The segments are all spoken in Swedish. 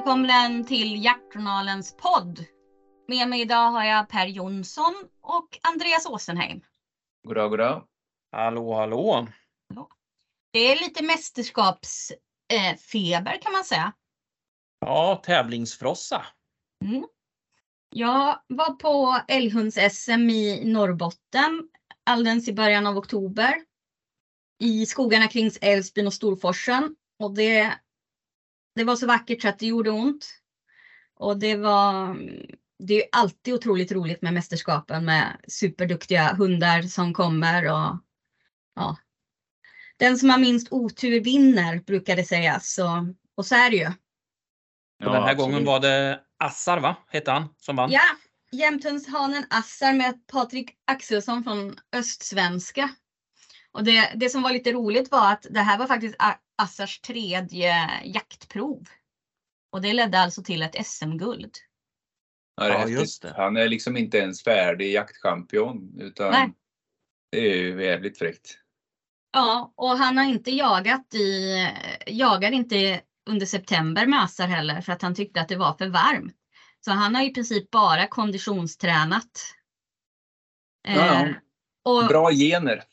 välkommen till Jaktjournalens podd. Med mig idag har jag Per Jonsson och Andreas Åsenheim. Goddag, goddag. Hallå, hallå. Det är lite mästerskapsfeber kan man säga. Ja, tävlingsfrossa. Mm. Jag var på älghunds-SM i Norrbotten alldeles i början av oktober. I skogarna kring Älvsbyn och Storforsen. Och det, det var så vackert så att det gjorde ont. Och det var det är alltid otroligt roligt med mästerskapen med superduktiga hundar som kommer och ja. Den som har minst otur vinner brukar det sägas. Så, och så är det ju. Ja, den här gången var det Assar, va? Hette han som vann? Ja, jämthundshanen Assar med Patrik Axelsson från Östsvenska. Och det, det som var lite roligt var att det här var faktiskt Assars tredje jaktprov. Och det ledde alltså till ett SM-guld. Ja, ja just det. Han är liksom inte ens färdig jaktchampion utan Nej. det är ju jävligt fräckt. Ja, och han har inte jagat i, jagar inte under september med Assar heller för att han tyckte att det var för varmt. Så han har i princip bara konditionstränat. Ja, ja. Eh, och, bra gener.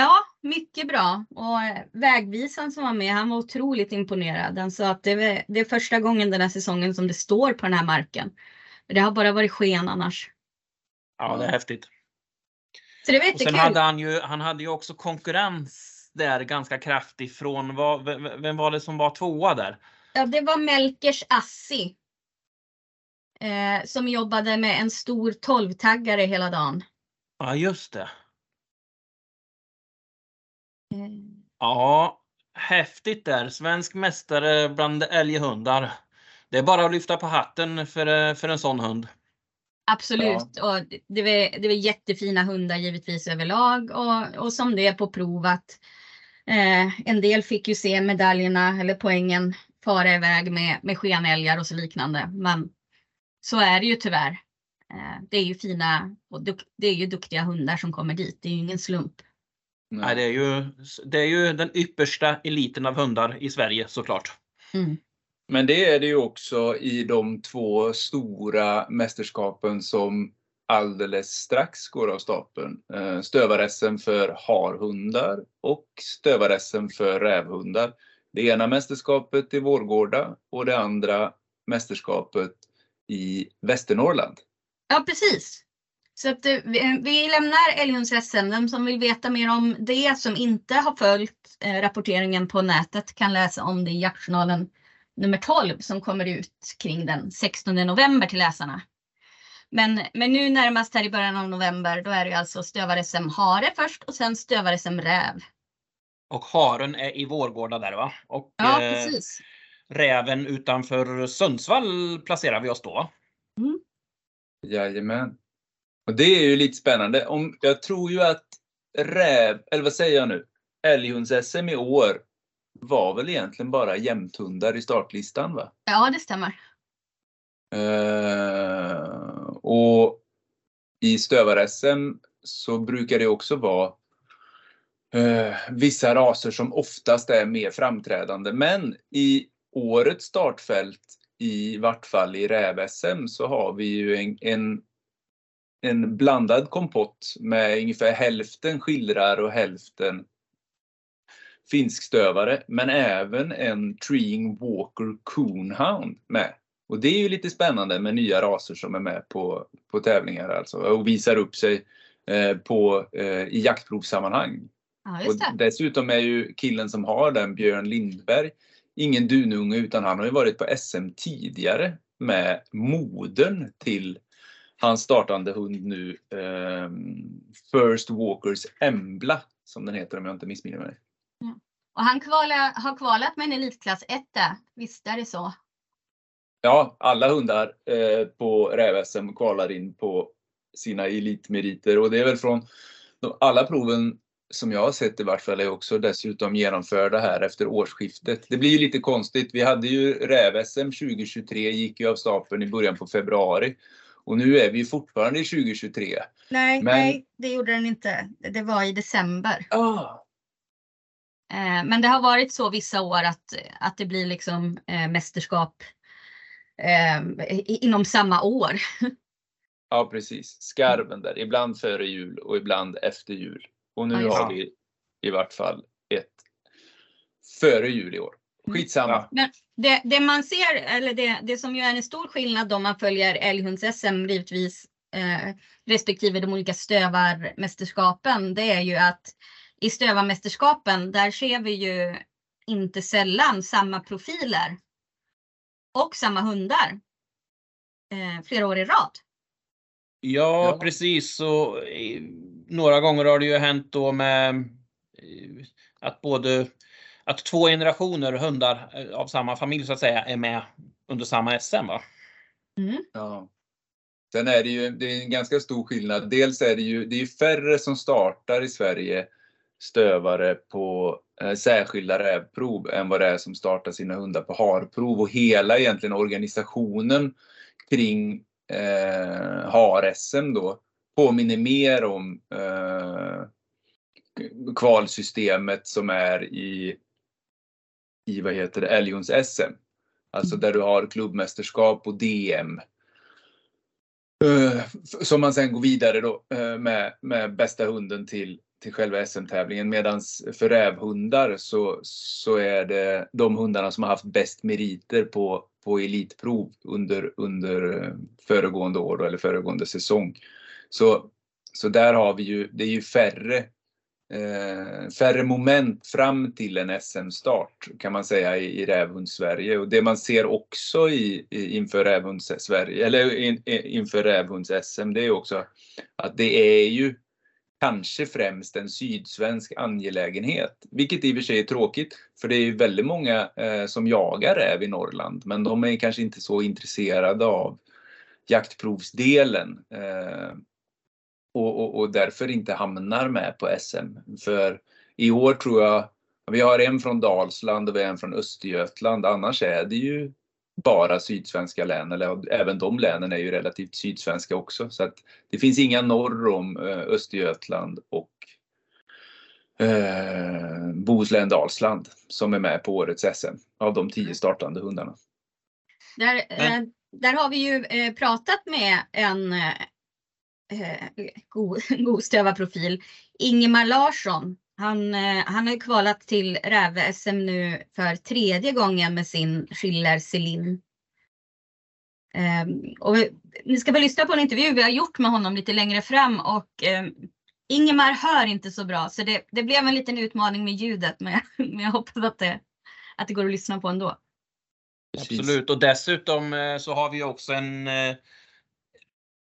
Ja, mycket bra. Och eh, vägvisaren som var med, han var otroligt imponerad. Han sa att det är, det är första gången den här säsongen som det står på den här marken. Det har bara varit sken annars. Ja, det är häftigt. Så det var jättekul. Sen hade han ju, han hade ju också konkurrens där ganska kraftig från, vad, vem var det som var tvåa där? Ja, det var Melkers Assi. Eh, som jobbade med en stor 12-taggare hela dagen. Ja, just det. Ja, häftigt där. Svensk mästare bland älghundar. Det är bara att lyfta på hatten för, för en sån hund. Absolut. Ja. Och det, var, det var jättefina hundar givetvis överlag och, och som det är på prov att eh, en del fick ju se medaljerna eller poängen fara iväg med, med skenälgar och så liknande. Men så är det ju tyvärr. Eh, det är ju fina och duk, det är ju duktiga hundar som kommer dit. Det är ju ingen slump. Nej, det är ju, det är ju den yppersta eliten av hundar i Sverige såklart. Mm. Men det är det ju också i de två stora mästerskapen som alldeles strax går av stapeln. Eh, stövar-SM för harhundar och stövar-SM för rävhundar. Det ena mästerskapet i Vårgårda och det andra mästerskapet i Västernorrland. Ja precis. Så att vi lämnar älghunds-SM. Den som vill veta mer om det som inte har följt eh, rapporteringen på nätet kan läsa om det i Jaktjournalen nummer 12 som kommer ut kring den 16 november till läsarna. Men, men nu närmast här i början av november, då är det alltså stövar-SM hare först och sen stövar-SM räv. Och haren är i Vårgårda där va? Och ja, eh, precis. räven utanför Sundsvall placerar vi oss då. Mm. Jajamän. Och det är ju lite spännande. Om, jag tror ju att räv, eller vad säger jag nu? Älghunds-SM i år var väl egentligen bara jämthundar i startlistan va? Ja, det stämmer. Uh, och i stövar-SM så brukar det också vara uh, vissa raser som oftast är mer framträdande. Men i årets startfält, i vart fall i räv-SM, så har vi ju en, en, en blandad kompott med ungefär hälften skillrar och hälften finskstövare, men även en Treeing Walker Coonhound med. Och det är ju lite spännande med nya raser som är med på, på tävlingar alltså och visar upp sig eh, på, eh, i jaktprovssammanhang. Ja, och dessutom är ju killen som har den, Björn Lindberg, ingen dununge utan han har ju varit på SM tidigare med modern till hans startande hund nu, eh, First Walkers Embla som den heter om jag inte missminner mig. Och han kvala, har kvalat med en elitklass 1 visst är det så? Ja, alla hundar eh, på räv-SM kvalar in på sina elitmeriter och det är väl från alla proven som jag har sett i vart fall är också dessutom genomförda här efter årsskiftet. Det blir ju lite konstigt. Vi hade ju räv-SM 2023 gick ju av stapeln i början på februari och nu är vi fortfarande i 2023. Nej, Men... nej, det gjorde den inte. Det var i december. Ah, Eh, men det har varit så vissa år att, att det blir liksom eh, mästerskap eh, inom samma år. Ja precis, skarven där. Ibland före jul och ibland efter jul. Och nu Ja, har vi i vart fall ett före jul i år. Mm. Skitsamma. Men det, det man ser, eller det, det som ju är en stor skillnad om man följer älghunds-SM givetvis eh, respektive de olika stövarmästerskapen, det är ju att i stövarmästerskapen där ser vi ju inte sällan samma profiler och samma hundar eh, flera år i rad. Ja, Ja. precis. Så, eh, några gånger har det ju hänt då med eh, att både att två generationer hundar eh, av samma familj så att säga är med under samma SM. Va? Ja. Sen är det ju det är en ganska stor skillnad. Dels är det ju det är färre som startar i Sverige stövare på eh, särskilda rävprov än vad det är som startar sina hundar på harprov och hela egentligen organisationen kring eh, har-SM då påminner mer om eh, kvalsystemet som är i, i vad heter det, älghunds-SM. Alltså där du har klubbmästerskap och DM. Eh, Som man sen går vidare då eh, med, med bästa hunden till, till själva SM-tävlingen. Medan för rävhundar så, så är det de hundarna som har haft bäst meriter på, på elitprov under, under eh, föregående år då, eller föregående säsong. Så, så där har vi ju, det är ju färre eh, färre moment fram till en SM-start kan man säga i, i rävhunds-Sverige. Och det man ser också i, i, inför rävhunds-Sverige, eller in, i- inför rävhunds-SM, det är också att det är ju kanske främst en sydsvensk angelägenhet. Vilket i och för sig är tråkigt, för det är ju väldigt många eh, som jagar räv i Norrland, men de är kanske inte så intresserade av jaktprovsdelen. Eh, och, och, och därför inte hamnar med på SM. För i år tror jag, vi har en från Dalsland och vi har en från Östergötland. Annars är det ju bara sydsvenska län, eller även de länen är ju relativt sydsvenska också. Så att det finns inga norr om eh, Östergötland och eh, Bohuslän, Dalsland som är med på årets SM av de tio startande hundarna. Där, eh, där har vi ju eh, pratat med en eh, god, god Ingemar Larsson. Han, eh, han har ju kvalat till Räve-SM nu för tredje gången med sin Schiller Selin. Eh, och vi, ni ska väl lyssna på en intervju vi har gjort med honom lite längre fram och eh, Ingemar hör inte så bra så det, det blev en liten utmaning med ljudet men, men jag hoppas att det, att det går att lyssna på ändå. Absolut. Och dessutom eh, så har vi också en, eh,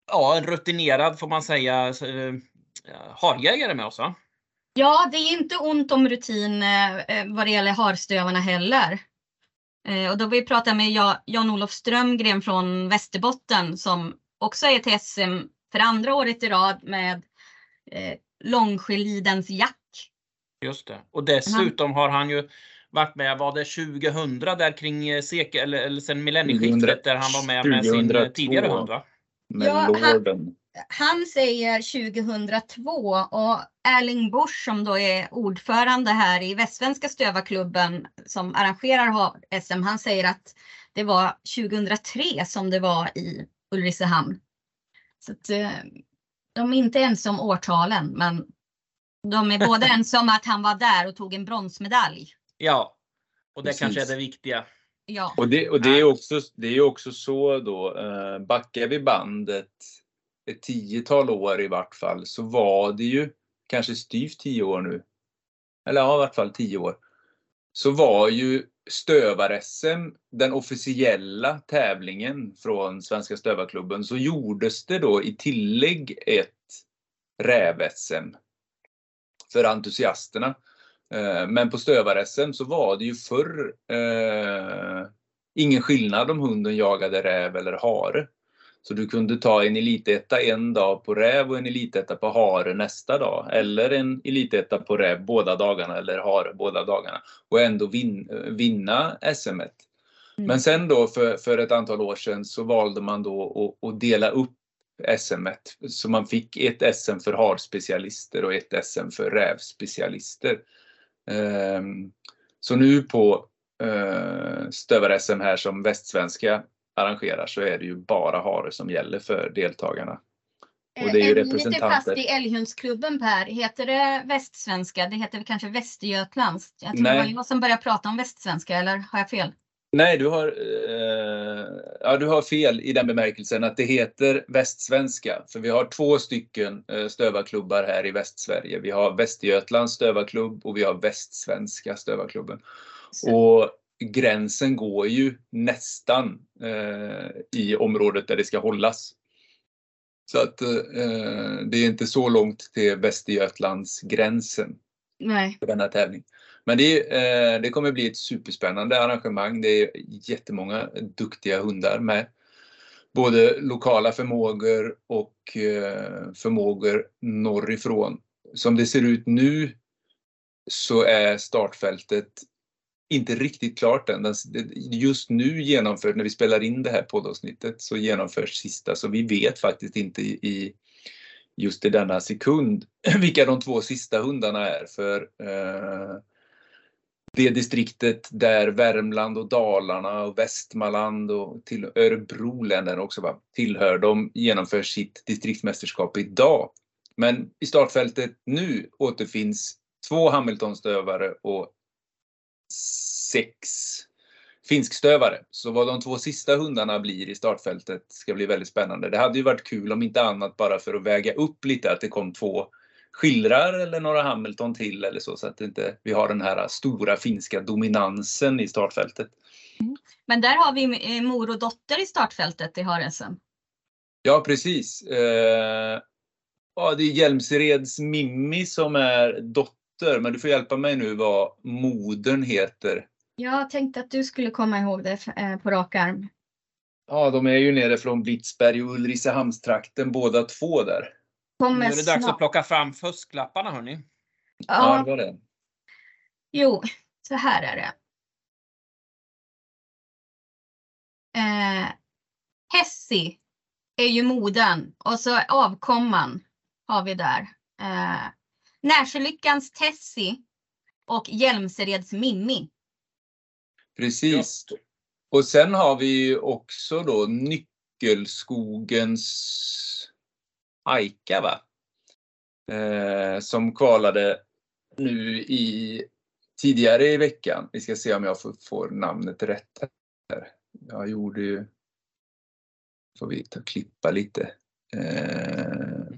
ja, en rutinerad får man säga eh, harjägare med oss. Va? Ja, det är inte ont om rutin eh, eh, vad det gäller harstövarna heller. Och då vi pratat med Ja- Jan-Olof Strömgren från Västerbotten som också är till SM för andra året i rad med Långsjölidens Jack. Just det. Och dessutom har han ju varit med, var det 2000 där kring sekel eller, eller sen millennieskiftet där han var med med sin 2002. tidigare hund va? Med Ja, han- Lorden. Han säger 2002 och Erling Busch som då är ordförande här i Västsvenska stövarklubben som arrangerar har- SM. Han säger att det var 2003 som det var i Ulricehamn. Så att, eh, de är inte ens om årtalen men de är både ensamma att han var där och tog en bronsmedalj. Ja. Och det Precis. kanske är det viktiga. Ja, Och det, och det är också, det är också så då, eh, backar vi bandet ett tiotal år i vart fall, så var det ju kanske styvt tio år nu. Eller ja, i vart fall tio år. Så var ju stövar-SM den officiella tävlingen från Svenska Stövarklubben så gjordes det då i tillägg ett räv-SM för entusiasterna. Eh, Men på stövar-SM så var det ju förr eh, ingen skillnad om hunden jagade räv eller hare. Så du kunde ta en elitetta en dag på räv och en elitetta på hare nästa dag. Eller en elitetta på räv båda dagarna eller hare båda dagarna. Och ändå vin, vinna SM. Mm. Men sen då för, för ett antal år sedan så valde man då att, att dela upp SM. -et. Så man fick ett SM för harspecialister och ett SM för rävspecialister. Ehm, Så nu på eh, stövar-SM här som västsvenska arrangerar så är det ju bara hare som gäller för deltagarna. Och Eh, det är ju ni lite representanter. fast i Älghundsklubben Per? Heter det västsvenska? Det heter kanske Västergötlands? Jag tror Nej. det var jag som började prata om västsvenska, eller har jag fel? Nej, du har, eh, ja, du har fel i den bemärkelsen att det heter västsvenska. För vi har två stycken eh, stövarklubbar här i Västsverige. Vi har Västergötlands stövarklubb och vi har Västsvenska stövarklubben. Så- Och gränsen går ju nästan eh, i området där det ska hållas. Så att eh, det är inte så långt till Västergötlands gränsen Nej. för denna tävling. Men det, är, eh, det kommer bli ett superspännande arrangemang. Det är jättemånga duktiga hundar med. Både lokala förmågor och eh, förmågor norrifrån. Som det ser ut nu så är startfältet inte riktigt klart än. Just nu genomförs, när vi spelar in det här poddavsnittet, så genomförs sista. Så vi vet faktiskt inte i just i denna sekund vilka de två sista hundarna är. För eh, det distriktet där Värmland och Dalarna och Västmanland och till Örebro län också va, tillhör, de genomför sitt distriktsmästerskap idag. Men i startfältet nu återfinns två Hamiltonstövare och sex finskstövare. Så vad de två sista hundarna blir i startfältet ska bli väldigt spännande. Det hade ju varit kul om inte annat bara för att väga upp lite att det kom två skillrar eller några Hamilton till eller så så att inte vi har den här stora finska dominansen i startfältet. Men där har vi eh, mor och dotter i startfältet i har-SM. Ja precis. Eh, ja, det är Hjälmsereds Mimmi som är dotter men du får hjälpa mig nu vad modern heter. Jag tänkte att du skulle komma ihåg det eh, på rak arm. Ja, de är ju nere från Blitzberg och Ulricehamnstrakten båda två där. Nu Kommer är det dags att plocka fram fusklapparna hörni. Ja, det. jo, så här är det. Eh, Hessi är ju modern och så avkomman har vi där. Eh, Närsjölyckans Tessie och Hjälmsereds Mimmi. Precis. Och sen har vi ju också då Nyckelskogens Aika va? Eh, som kvalade nu i tidigare i veckan. Vi ska se om jag får, får namnet rätt här. Jag gjorde ju... Får vi ta klippa lite. Eh,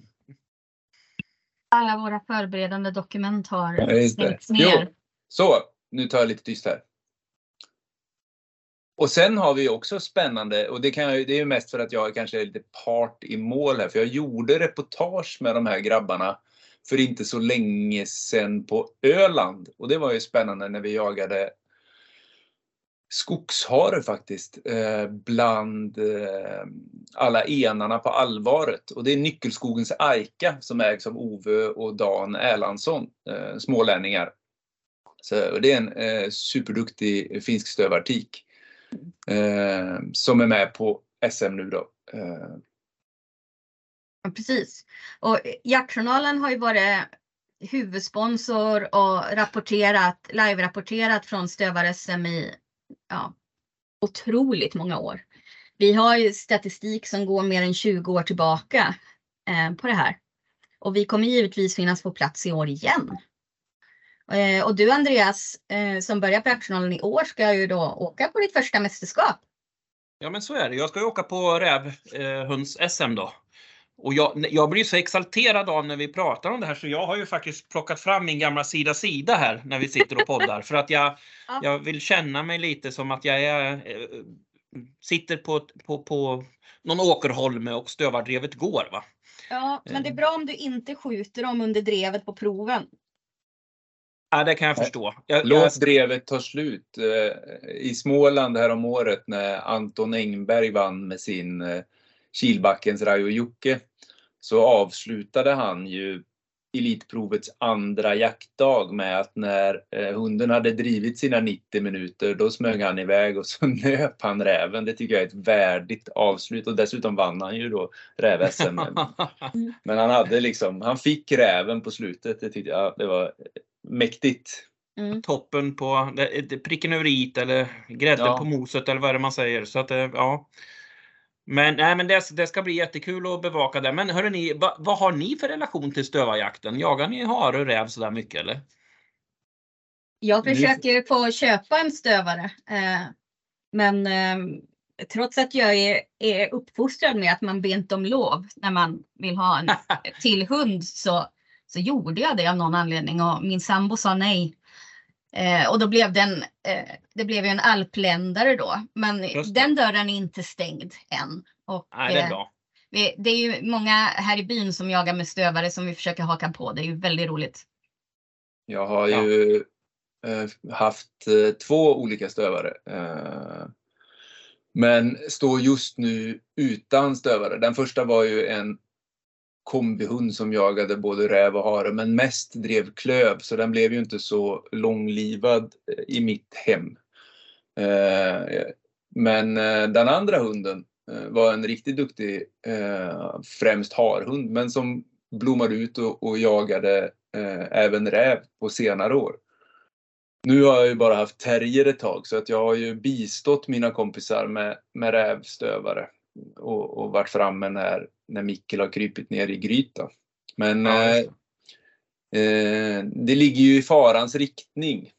Alla våra förberedande dokument har Ja, slängts ner. Jo. så, nu tar jag lite tyst här. Och sen har vi också spännande, och det, kan jag, det är ju mest för att jag kanske är lite part i mål här, för jag gjorde reportage med de här grabbarna för inte så länge sedan på Öland. Och det var ju spännande när vi jagade skogshare faktiskt, eh, bland eh, alla enarna på allvaret. Och det är Nyckelskogens Aika som ägs av Ove och Dan Erlandsson, eh, smålänningar. Så det är en eh, superduktig finskstövartik eh, som är med på SM nu då. Eh, Ja, precis. Och Jaktjournalen har ju varit huvudsponsor och rapporterat, live-rapporterat från Stövar-SM i ja, otroligt många år. Vi har ju statistik som går mer än 20 år tillbaka eh, på det här. Och vi kommer givetvis finnas på plats i år igen. Eh, och du Andreas, eh, som börjar på Jaktjournalen i år, ska ju då åka på ditt första mästerskap. Ja men så är det. Jag ska ju åka på rävhunds-SM då. Och jag, jag blir så exalterad av när vi pratar om det här så jag har ju faktiskt plockat fram min gamla sida sida här när vi sitter och poddar. för att jag, Ja. jag vill känna mig lite som att jag är, eh, sitter på, på, på någon åkerholme och stövardrevet går. Va? Ja, men det är bra om du inte skjuter dem under drevet på proven. Ja, det kan jag förstå. Jag, jag, Låt drevet ta slut. Eh, I Småland här om året när Anton Engberg vann med sin eh, Kilbackens Rajo Jocke så avslutade han ju Elitprovets andra jaktdag med att när eh, hunden hade drivit sina 90 minuter då smög han iväg och så nöp han räven. Det tycker jag är ett värdigt avslut och dessutom vann han ju då räv-SM. Men han hade liksom, han fick räven på slutet. Det tyckte jag det var mäktigt. Mm. toppen på pricken över i eller grädden Ja. på moset eller vad är det man säger. Så att, eh, ja. Men, nej, men det, det ska bli jättekul att bevaka det. Men hörrni, vad, vad har ni för relation till stövarjakten? Jagar ni hare och räv sådär mycket eller? Jag Nu- försöker få köpa en stövare. Eh, men eh, trots att jag är, är uppfostrad med att man ber inte om lov när man vill ha en till hund så, så gjorde jag det av någon anledning och min sambo sa nej. Eh, och då blev det en, eh, det blev ju en alpländare då. Men den dörren är inte stängd än. Och, Nej, det är eh, bra. vi, det är ju många här i byn som jagar med stövare som vi försöker haka på. Det är ju väldigt roligt. Jag har Ja. ju eh, haft eh, två olika stövare. Eh, men står just nu utan stövare. Den första var ju en kombihund som jagade både räv och hare men mest drev klöv så den blev ju inte så långlivad eh, i mitt hem. Eh, men eh, den andra hunden var en riktigt duktig främst harhund men som blommade ut och, jagade även räv på senare år. Nu har jag ju bara haft terrier ett tag så att jag har ju bistått mina kompisar med, med rävstövare och, och varit framme när, när Mikkel har krypit ner i gryta. Men Ja, eh, eh, det ligger ju i farans riktning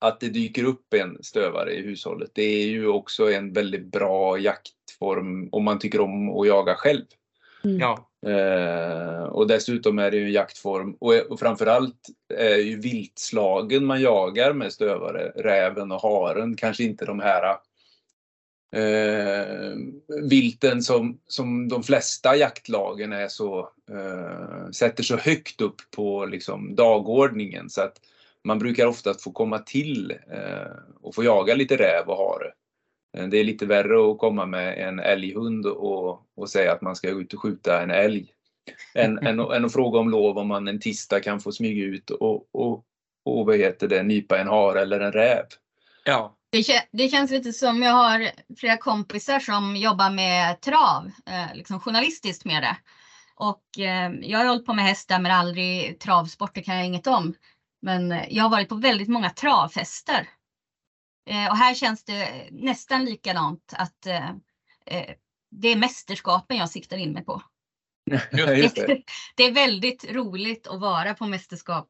att det dyker upp en stövare i hushållet. Det är ju också en väldigt bra jaktform om man tycker om att jaga själv. Ja, Eh, och dessutom är det ju en jaktform och, och framförallt är ju viltslagen man jagar med stövare, räven och haren, kanske inte de här eh, vilten som, som de flesta jaktlagen är så, eh, sätter så högt upp på liksom, dagordningen så att man brukar oftast få komma till eh, och få jaga lite räv och hare. Eh, det är lite värre att komma med en älghund och, och säga att man ska ut och skjuta en älg. Än, än, att- än att fråga om lov om man en tisdag kan få smyga ut och, och, och vad heter det, nypa en hare eller en räv. ja, det, det känns lite som jag har flera kompisar som jobbar med trav, eh, liksom journalistiskt med det. Och eh, jag har hållit på med hästar men aldrig travsport, det kan jag inget om. Men eh, jag har varit på väldigt många travfester. Eh, och här känns det nästan likadant att eh, eh, det är mästerskapen jag siktar in mig på. Det. det är väldigt roligt att vara på mästerskap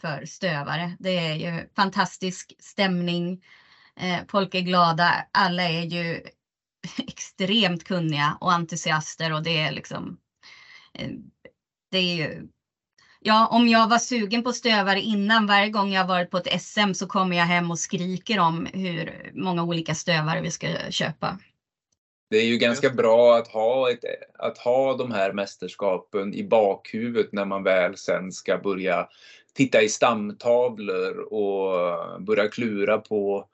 för stövare. Det är ju fantastisk stämning. Eh, Folk är glada. Alla är ju extremt kunniga och entusiaster och det är liksom. eh, Det är ju. Ja, om jag var sugen på stövare innan varje gång jag varit på ett SM så kommer jag hem och skriker om hur många olika stövare vi ska köpa. Det är ju ganska bra att ha, ett, att ha de här mästerskapen i bakhuvudet när man väl sen ska börja titta i stamtavlor och börja klura på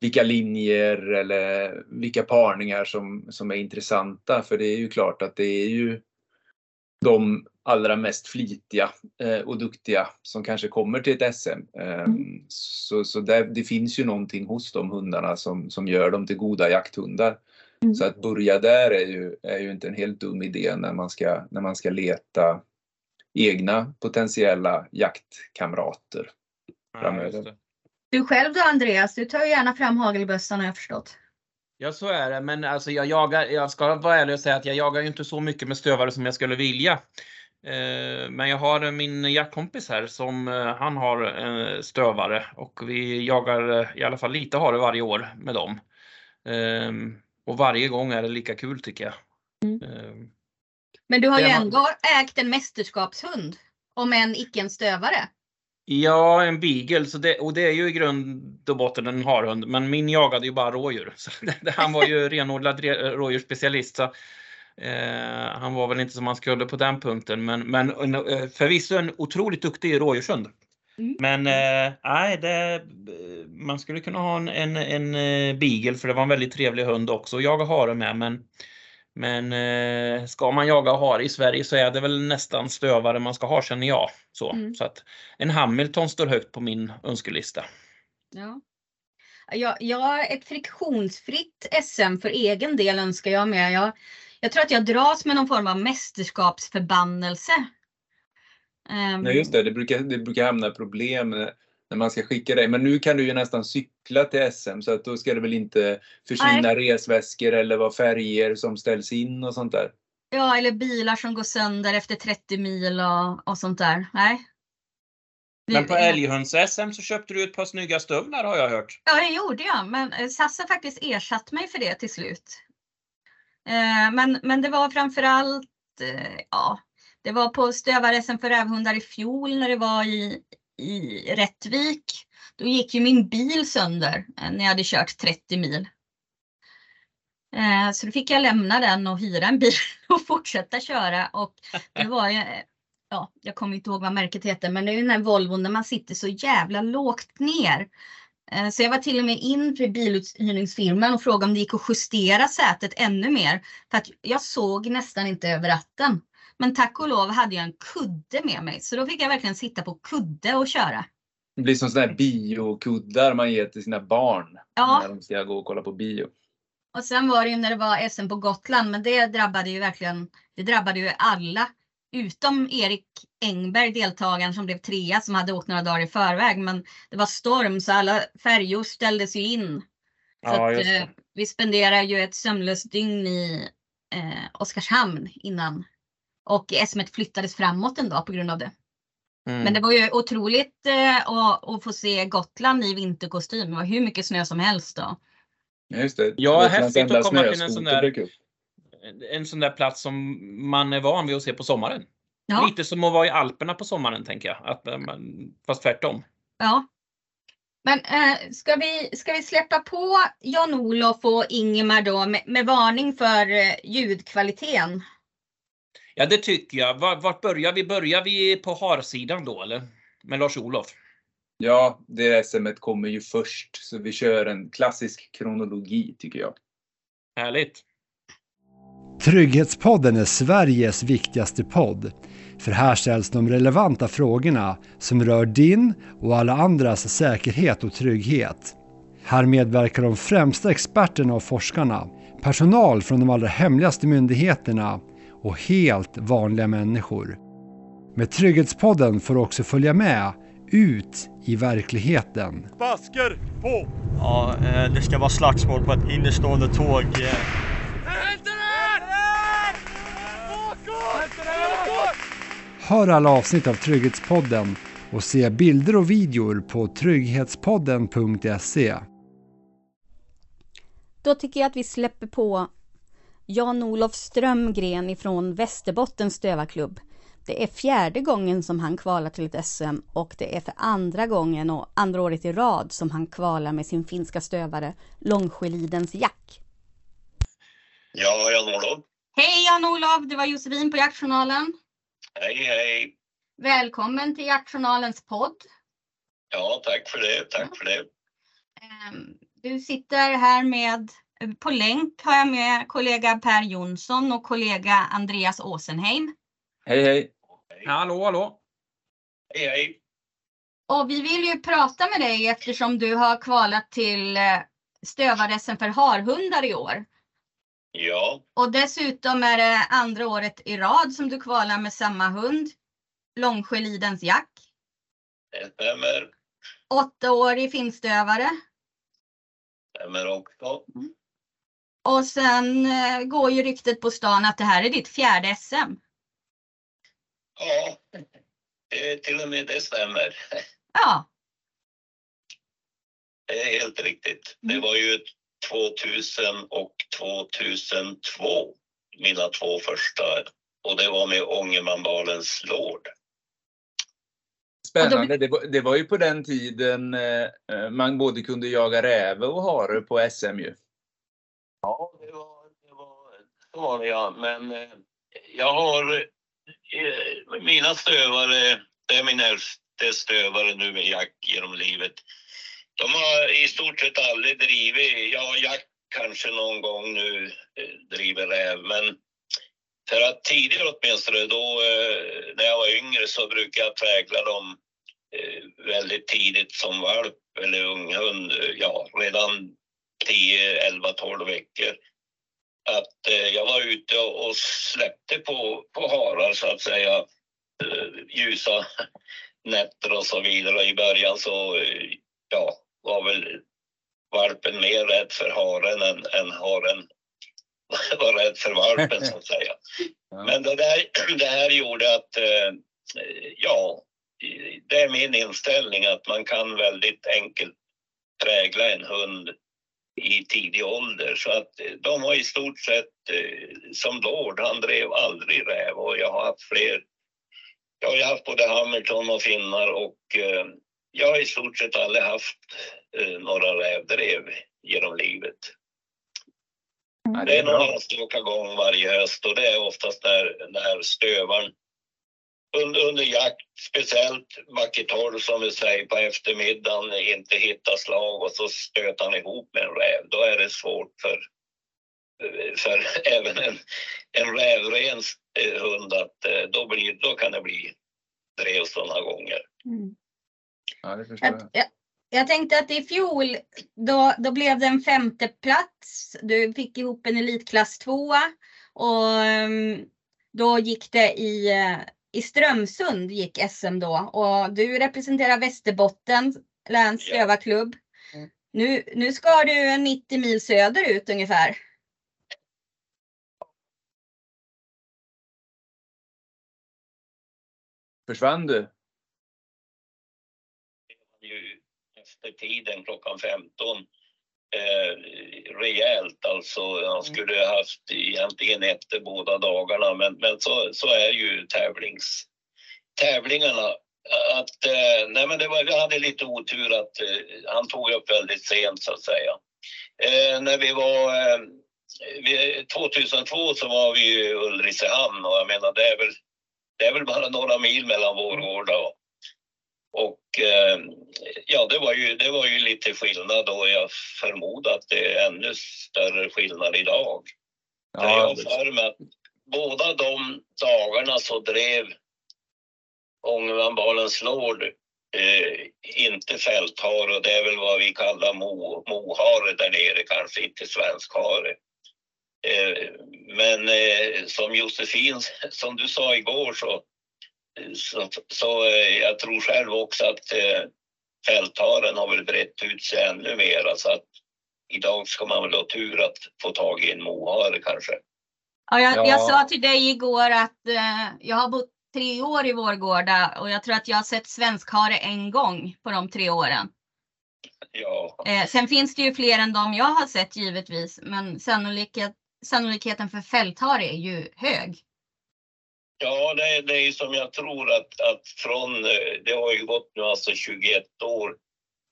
vilka linjer eller vilka parningar som, som är intressanta. För det är ju klart att det är ju de allra mest flitiga eh, och duktiga som kanske kommer till ett SM. Eh, Mm. Så, så där, det finns ju någonting hos de hundarna som, som gör dem till goda jakthundar. Mm. Så att börja där är ju, är ju inte en helt dum idé när man ska, när man ska leta egna potentiella jaktkamrater. ja, Framöver. just det. Du själv då Andreas, du tar ju gärna fram hagelbössan har jag förstått. Ja, så är det. Men alltså, jag, jagar, jag ska vara ärlig och säga att jag jagar ju inte så mycket med stövare som jag skulle vilja. Eh, Men jag har min jaktkompis här som eh, han har eh, stövare och vi jagar i alla fall lite hare varje år med dem. Och varje gång är det lika kul tycker jag. Mm. Men du har ju ändå ägt en mästerskapshund. Om än icke en stövare. Ja, en beagle. Så det, och det är ju i grund och botten en harhund. Men min jagade ju bara rådjur. Så det, han var ju renodlad re- rådjursspecialist. Så, eh, han var väl inte som man skulle på den punkten. Men, men eh, förvisso en otroligt duktig rådjurshund. Mm. Men eh, nej, det, man skulle kunna ha en, en, en eh, beagle för det var en väldigt trevlig hund också. Och jaga hare med. Men, men eh, ska man jaga hare i Sverige så är det väl nästan stövare man ska ha känner jag. Så, Mm. så att en Hamilton står högt på min önskelista. Ja. Jag, jag, ett friktionsfritt SM för egen del önskar jag med. Jag, jag tror att jag dras med någon form av mästerskapsförbannelse. Ehm, Nej, just det. Det brukar, det brukar hamna problem när, man ska skicka dig. Men nu kan du ju nästan cykla till SM så att då ska det väl inte försvinna resväskor eller vara färger som ställs in och sånt där. Ja, eller bilar som går sönder efter 30 mil och, och sånt där. Nej. Men på älghunds-SM så köpte du ett par snygga stövlar har jag hört. Ja, det gjorde jag. Men eh, SAS har faktiskt ersatt mig för det till slut. Eh, men, men det var framförallt, eh, ja, det var på stövar-SM för rävhundar i fjol när det var i, i Rättvik. Då gick ju min bil sönder eh, när jag hade kört 30 mil. Eh, så då fick jag lämna den och hyra en bil och fortsätta köra. Och det var ju, eh, ja, jag kommer inte ihåg vad märket heter, men det är ju den här Volvon där man sitter så jävla lågt ner. Så jag var till och med in till biluthyrningsfirman och frågade om det gick att justera sätet ännu mer. För att jag såg nästan inte över ratten. Men tack och lov hade jag en kudde med mig, så då fick jag verkligen sitta på kudde och köra. Det blir som sådana här biokuddar man ger till sina barn ja. när de ska gå och kolla på bio. Och sen var det ju när det var SM på Gotland, men det drabbade ju verkligen, det drabbade ju alla utom Erik Engberg, deltagaren som blev trea som hade åkt några dagar i förväg. Men det var storm så alla färjor ställdes ju in. Så ja, att, eh, vi spenderade ju ett sömnlöst dygn i eh, Oskarshamn innan. Och SM flyttades framåt en dag på grund av det. Mm. Men det var ju otroligt eh, att, att, få se Gotland i vinterkostym. Det var hur mycket snö som helst då. Just det. Ja, häftigt att komma till en sån där en sån där plats som man är van vid att se på sommaren. Ja. Lite som att vara i Alperna på sommaren tänker jag, att, eh, fast tvärtom. Ja. Men äh, ska, vi, ska vi släppa på Jan-Olof och Ingemar då med, med varning för äh, ljudkvaliteten? Ja det tycker jag. Vart, börjar vi? Börjar vi på harsidan då eller? Med Lars-Olof? Ja, det SMet kommer ju först så vi kör en klassisk kronologi tycker jag. Härligt. Trygghetspodden är Sveriges viktigaste podd. För här ställs de relevanta frågorna som rör din och alla andras säkerhet och trygghet. Här medverkar de främsta experterna och forskarna, personal från de allra hemligaste myndigheterna och helt vanliga människor. Med Trygghetspodden får du också följa med ut i verkligheten. Basker på! Ja, eh, det ska vara slagsmål på ett innestående tåg. Eh. Hör alla avsnitt av Trygghetspodden och se bilder och videor på trygghetspodden.se. Då tycker jag att vi släpper på Jan-Olof Strömgren ifrån Västerbottens stövarklubb. Det är fjärde gången som han kvalar till ett SM och det är för andra gången och andra året i rad som han kvalar med sin finska stövare Långsjölidens Jack. Ja, Jan-Olof. Hej Jan-Olof, det var Josefin på Jaktjournalen. Hej, hej. Välkommen till Jaktjournalens podd. Ja, tack för det. Tack för det. Ehm, du sitter här med, på länk har jag med kollega Per Jonsson och kollega Andreas Åsenheim. Hej, hej. Hallå, hallå. Hej, hej. Och vi vill ju prata med dig eftersom du har kvalat till eh, stövar för harhundar i år. Ja. Och dessutom är det andra året i rad som du kvalar med samma hund. Långsjölidens Jack. Det stämmer. Åtta år i finstövare. Stämmer också. Mm. Och sen eh, går ju ryktet på stan att det här är ditt fjärde SM. Ja, till och med det stämmer. Ja. Det är helt riktigt. Det mm. var ju ett 2000 och 2002, mina två första. Och det var med Ångermanbalens Lord. Spännande. Det var, det var ju på den tiden eh, man både kunde jaga räve och hare på SM ju. Ja, det var, det var, så var det ja. Men eh, jag har eh, mina stövare, det är min äldste stövare nu med Jack genom livet. De har i stort sett aldrig drivit, ja Jack kanske någon gång nu eh, driver räv, men för att tidigare åtminstone då eh, när jag var yngre så brukade jag prägla dem eh, väldigt tidigt som valp eller unghund, eh, ja redan 10, 11, 12 veckor. Att jag var ute och släppte på, på harar så att säga, ljusa nätter och så vidare. I början så eh, ja, var väl valpen mer rädd för haren än, än haren var rädd för valpen så att säga. Men det, där, det här gjorde att, eh, ja, det är min inställning att man kan väldigt enkelt prägla en hund i tidig ålder. Så att eh, de var i stort sett eh, som Lord, han drev aldrig räv och jag har haft fler. Jag har haft både Hamilton och finnar och eh, jag har i stort sett aldrig haft några rävdrev genom livet. Ja, Det är några enstaka gång varje höst och det är oftast när, när stövaren under, under jakt, speciellt vacker torr som vi säger på eftermiddagen, inte hittar slag och så stöter han ihop med en räv. Då är det svårt för, för även en, en rävren eh, hund att eh, då, blir, då kan det bli drev sådana gånger. Mm. Ja, det förstår Jag, jag. jag, tänkte att i fjol då, då blev det en femte plats. Du fick ihop en elitklass tvåa och ehm, då gick det i, eh, i Strömsund gick SM då och du representerar Västerbotten läns Ja. rövarklubb. Mm. Nu, nu ska du en 90 mil söderut ungefär. Försvann du? ju efter tiden klockan 15 eh, rejält. Alltså han skulle ha haft egentligen efter båda dagarna men, men så, så är ju tävlings, tävlingarna. Att, eh, nej men det var, vi hade lite otur att eh, han tog upp väldigt sent så att säga. Eh, när vi var eh, vi, 2002 så var vi i Ulricehamn och jag menar det är väl, det är väl bara några mil mellan Vårgårda och och eh, ja, det var, ju, det var ju lite skillnad då. Jag förmodar att det är ännu större skillnad idag. För jag Ja, har för mig att båda de dagarna så drev Ångermanbalens Lord eh, inte fälthare och det är väl vad vi kallar mo, mohare där nere, kanske inte svensk hare. Eh, men eh, som Josefin, som du sa igår så så, så eh, jag tror själv också att eh, fältharen har väl brett ut sig ännu mer. Så att idag ska man väl ha tur att få tag i en mohare kanske. Ja, jag, Ja. jag sa till dig igår att eh, jag har bott tre år i Vårgårda och jag tror att jag har sett svenskhare en gång på de tre åren. Ja, Eh, sen finns det ju fler än de jag har sett givetvis, men sannolikhet, sannolikheten för fälthare är ju hög. Ja det, är- det är som jag tror att, att från, eh, det har ju gått nu alltså 21 år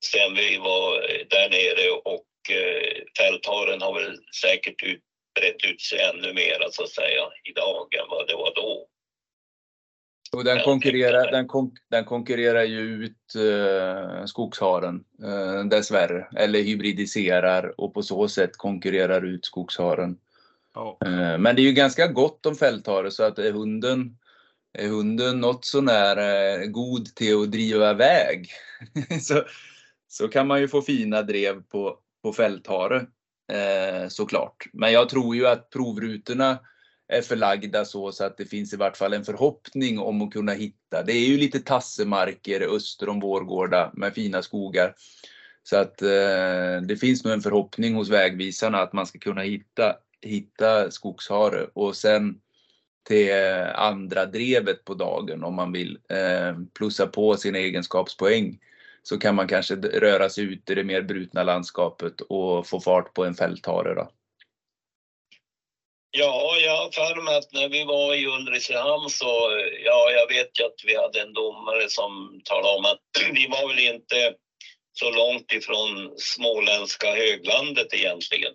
sedan vi var eh, där nere och eh, fältharen har väl säkert ut, brett ut sig ännu mer så att säga idag än vad det var då. Och den konkurrerar, den, kon, den konkurrerar ju ut eh, skogsharen eh, dessvärre. Eller hybridiserar och på så sätt konkurrerar ut skogsharen. Ja. Eh, men det är ju ganska gott om fälthare så att är hunden, är hunden något sånär eh, god till att driva väg så, så kan man ju få fina drev på, på fälthare eh, såklart. Men jag tror ju att provrutorna är förlagda så, så att det finns i vart fall en förhoppning om att kunna hitta. Det är ju lite tassemarker öster om Vårgårda med fina skogar. Så att eh, det finns nog en förhoppning hos vägvisarna att man ska kunna hitta, hitta skogshare och sen till eh, andra drevet på dagen om man vill eh, plussa på sina egenskapspoäng så kan man kanske röra sig ut i det mer brutna landskapet och få fart på en fälthare. Då. Ja, jag har för mig att när vi var i Ulricehamn så, ja, jag vet ju att vi hade en domare som talade om att vi var väl inte så långt ifrån småländska höglandet egentligen.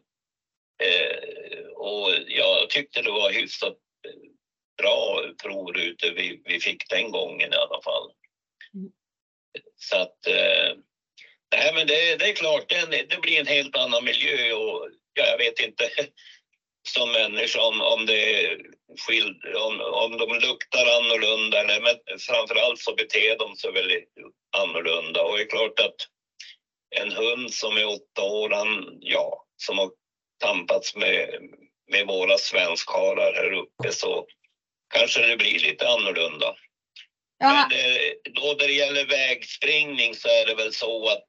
Eh, och jag tyckte det var hyfsat eh, bra provrutor vi, vi fick den gången i alla fall. Mm. Så att, eh, nej men det, det är klart, det, det blir en helt annan miljö och ja, jag vet inte som människa om, om det skild, om, om de luktar annorlunda eller men framförallt så beter de sig väldigt annorlunda och det är klart att en hund som är åtta år, han, ja, som har tampats med, med våra svenskharar här uppe så kanske det blir lite annorlunda. Ja, Men eh, då när det gäller vägspringning så är det väl så att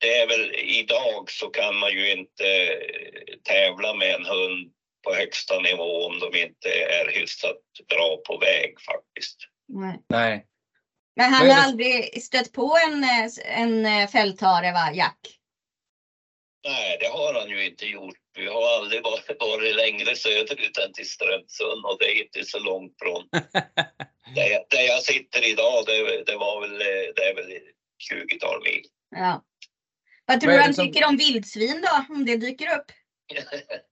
det är väl idag så kan man ju inte eh, tävla med en hund på högsta nivå om de inte är hyfsat bra på väg faktiskt. nej. Nej. Men han har aldrig stött på en, eh, en fälthare va, Jack? Nej, det har han ju inte gjort. Vi har aldrig varit, varit längre söderut än till Strömsund och det är inte så långt från där jag, där jag sitter idag. Det, det var väl, det är väl 20-tal mil. Ja. Vad tror du han som- tycker om vildsvin då, om det dyker upp?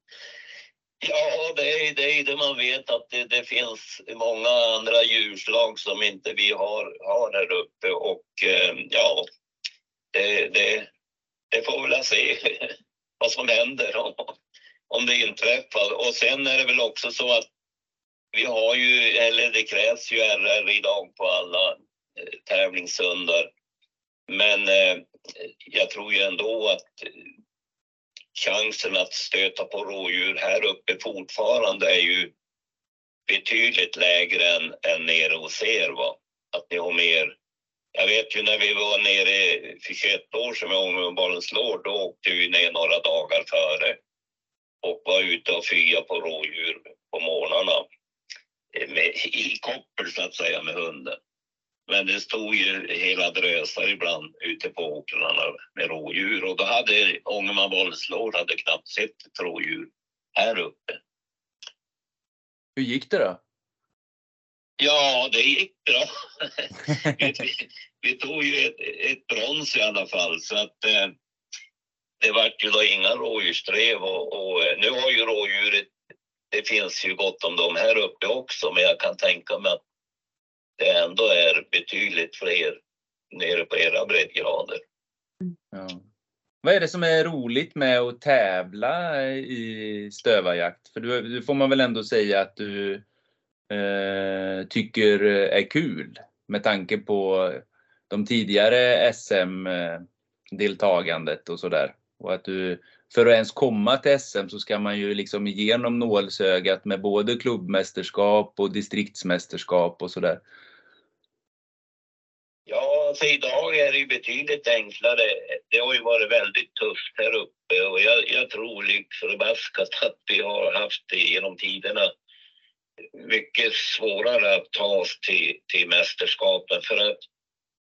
Ja, det är, det är det man vet att det, det finns många andra djurslag som inte vi har, har här uppe och eh, ja, det, det, det får väl se vad som händer om, om det inträffar. Och sen är det väl också så att vi har ju, eller det krävs ju RR idag på alla eh, tävlingshundar. Men eh, jag tror ju ändå att eh, chansen att stöta på rådjur här uppe fortfarande är ju betydligt lägre än, än nere hos er. Va? Att ni har mer. Jag vet ju när vi var nere för 21 år sedan med Ångermanbarnens Lord, då åkte vi ner några dagar före och var ute och fya på rådjur på morgnarna eh, med, i koppel så att säga med hunden. Men det stod ju hela drösar ibland ute på åkrarna med rådjur och då hade Ångerman Bollslår hade knappt sett ett rådjur här uppe. Hur gick det då? Ja, det gick bra. vi, vi- tog ju ett, ett brons i alla fall så att eh, det vart ju då inga rådjursdrev och, och eh, nu har ju rådjuret, det finns ju gott om dem här uppe också men jag kan tänka mig att det ändå är betydligt fler nere på era breddgrader. Ja. Vad är det som är roligt med att tävla i stövarjakt? För du, det får man väl ändå säga att du Eh, tycker är kul med tanke på de tidigare SM-deltagandet och sådär. Och att du, för att ens komma till SM så ska man ju liksom igenom nålsögat med både klubbmästerskap och distriktsmästerskap och sådär. Ja, alltså idag är det ju betydligt enklare. Det har ju varit väldigt tufft här uppe och jag, jag tror liksom lik förbaskat att vi har haft det genom tiderna mycket svårare att ta oss till, till mästerskapen för att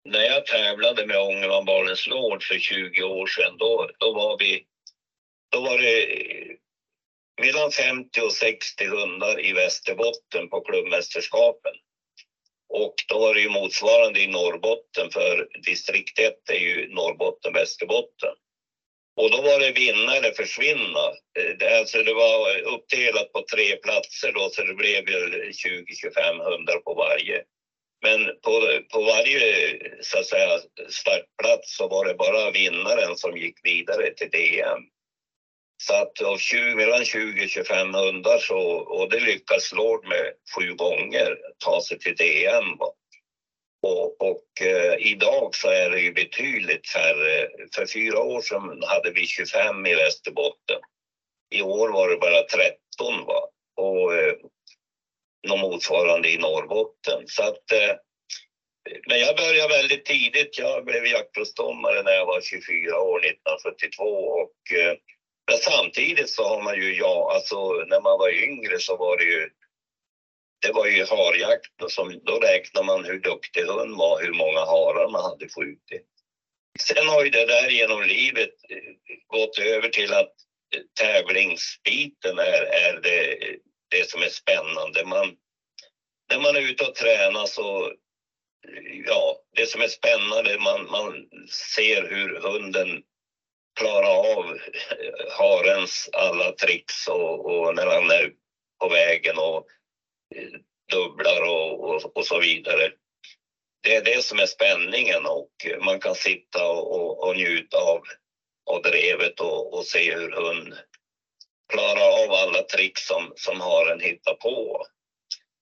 när jag tävlade med Ångermanbalens Lord för 20 år sedan då, då var vi då var det mellan 50 och 60 hundar i Västerbotten på klubbmästerskapen. Och då var det ju motsvarande i Norrbotten för distrikt 1 är ju Norrbotten, Västerbotten. Och då var det vinna eller försvinna. Eh, det, alltså det var uppdelat på tre platser då så det blev 20-25 på varje. Men på, på varje så att säga, startplats så var det bara vinnaren som gick vidare till DM. Så att av 20, mellan 20 och 25 hundar så, och det lyckas Lord med sju gånger, ta sig till DM. va. Och, och eh, idag så är det ju betydligt färre. För fyra år sedan hade vi 25 i Västerbotten. I år var det bara 13 va. Och eh, något motsvarande i Norrbotten. Så att, eh, men jag började väldigt tidigt. Jag blev jaktprovsdomare när jag var 24 år 1972 och eh, men samtidigt så har man ju, ja, alltså när man var yngre så var det ju det var ju harjakt och som, då räknar man hur duktig hund var, hur många harar man hade skjutit. Sen har ju det där genom livet eh, gått över till att eh, tävlingsbiten är, är det, det som är spännande. Man, när man är ute och tränar så, eh, ja, det som är spännande, man, man ser hur hunden klarar av harens alla tricks och, och när han är på vägen och dubblar och, och, och så vidare. Det är det som är spänningen och man kan sitta och, och, och njuta av, av drevet och, och se hur hund klarar av alla tricks som, som haren hittar på.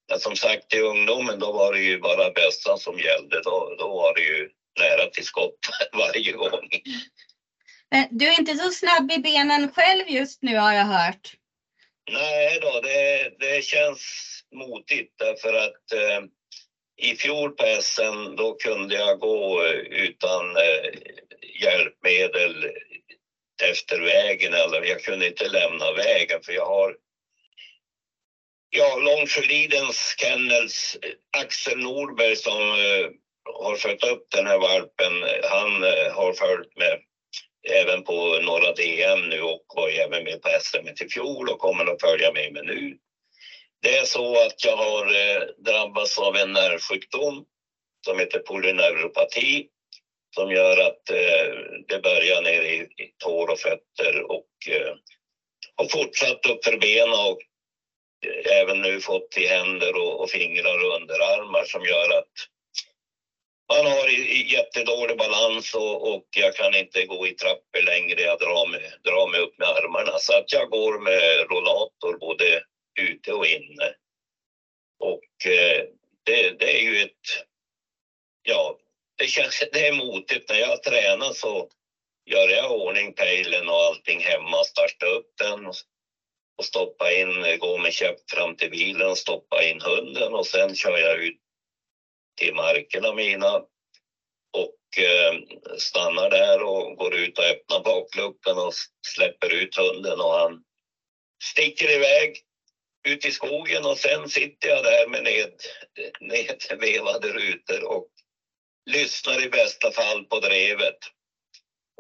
Men som sagt i ungdomen då var det ju bara bössan som gällde. Då, då var det ju nära till skott varje gång. Men du är inte så snabb i benen själv just nu har jag hört. Nej då, det, det känns motigt därför att eh, i fjol på SM då kunde jag gå eh, utan eh, hjälpmedel efter vägen eller jag kunde inte lämna vägen för jag har Ja, Långsjölidens kennels eh, Axel Norberg som eh, har fött upp den här valpen, eh, han eh, har följt med även på Norra DM nu och var även med på SM i fjol och kommer att följa med mig nu. Det är så att jag har eh, drabbats av en nervsjukdom som heter polyneuropati som gör att eh, det börjar ner i, i tår och fötter och eh, har fortsatt upp för benen och eh, även nu fått i händer och, och fingrar och underarmar som gör att man har jättedålig balans och, och, jag kan inte gå i trappor längre. Jag drar mig, drar mig upp med armarna så att jag går med rollator både ute och inne. Och eh, det, det, är ju ett... Ja, det känns... Det är motigt. När jag tränar så gör jag ordning pejlen och allting hemma, starta upp den och stoppa in, gå med käpp fram till bilen och stoppa in hunden och sen kör jag ut till markerna mina och eh, stannar där och går ut och öppnar bakluckan och släpper ut hunden och han sticker iväg ut i skogen och sen sitter jag där med ned, nedvevade rutor och lyssnar i bästa fall på drevet.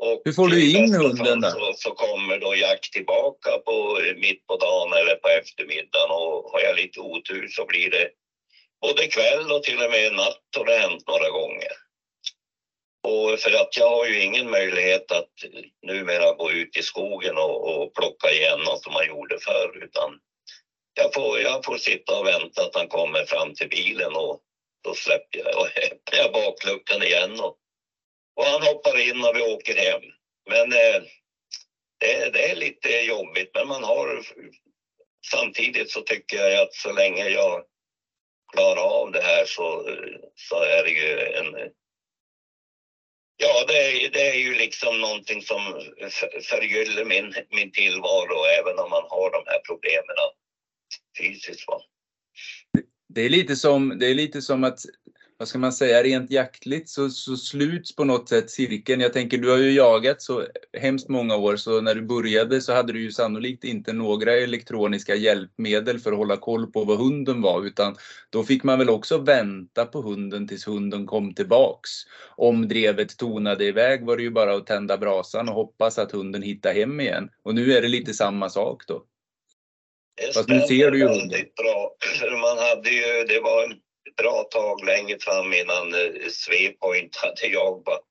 Och Hur får du in hunden då? Så, så, kommer då Jack tillbaka på, mitt på dagen eller på eftermiddagen och har jag lite otur så blir det både kväll och till och med natt har det hänt några gånger. Och för att jag har ju ingen möjlighet att numera gå ut i skogen och, och plocka igen något som man gjorde förr utan jag får, jag får sitta och vänta att han kommer fram till bilen och då släpper jag och öppnar jag bakluckan igen och, och han hoppar in och vi åker hem. Men eh, det, det, är lite jobbigt men man har samtidigt så tycker jag att så länge jag klara av det här så, så är det ju en Ja, det är, det är ju liksom någonting som förgyller min, min tillvaro även om man har de här problemen fysiskt. Va? Det är lite som, det är lite som att, vad ska man säga, rent jaktligt så, så sluts på något sätt cirkeln. Jag tänker, du har ju jagat så hemskt många år, så när du började så hade du ju sannolikt inte några elektroniska hjälpmedel för att hålla koll på vad hunden var, utan då fick man väl också vänta på hunden tills hunden kom tillbaks. Om drevet tonade iväg var det ju bara att tända brasan och hoppas att hunden hittade hem igen. Och nu är det lite samma sak då. Fast nu ser du ju bra. Man hade ju, det var bra tag längre fram innan eh, SwePoint Svepoint hade jobbat.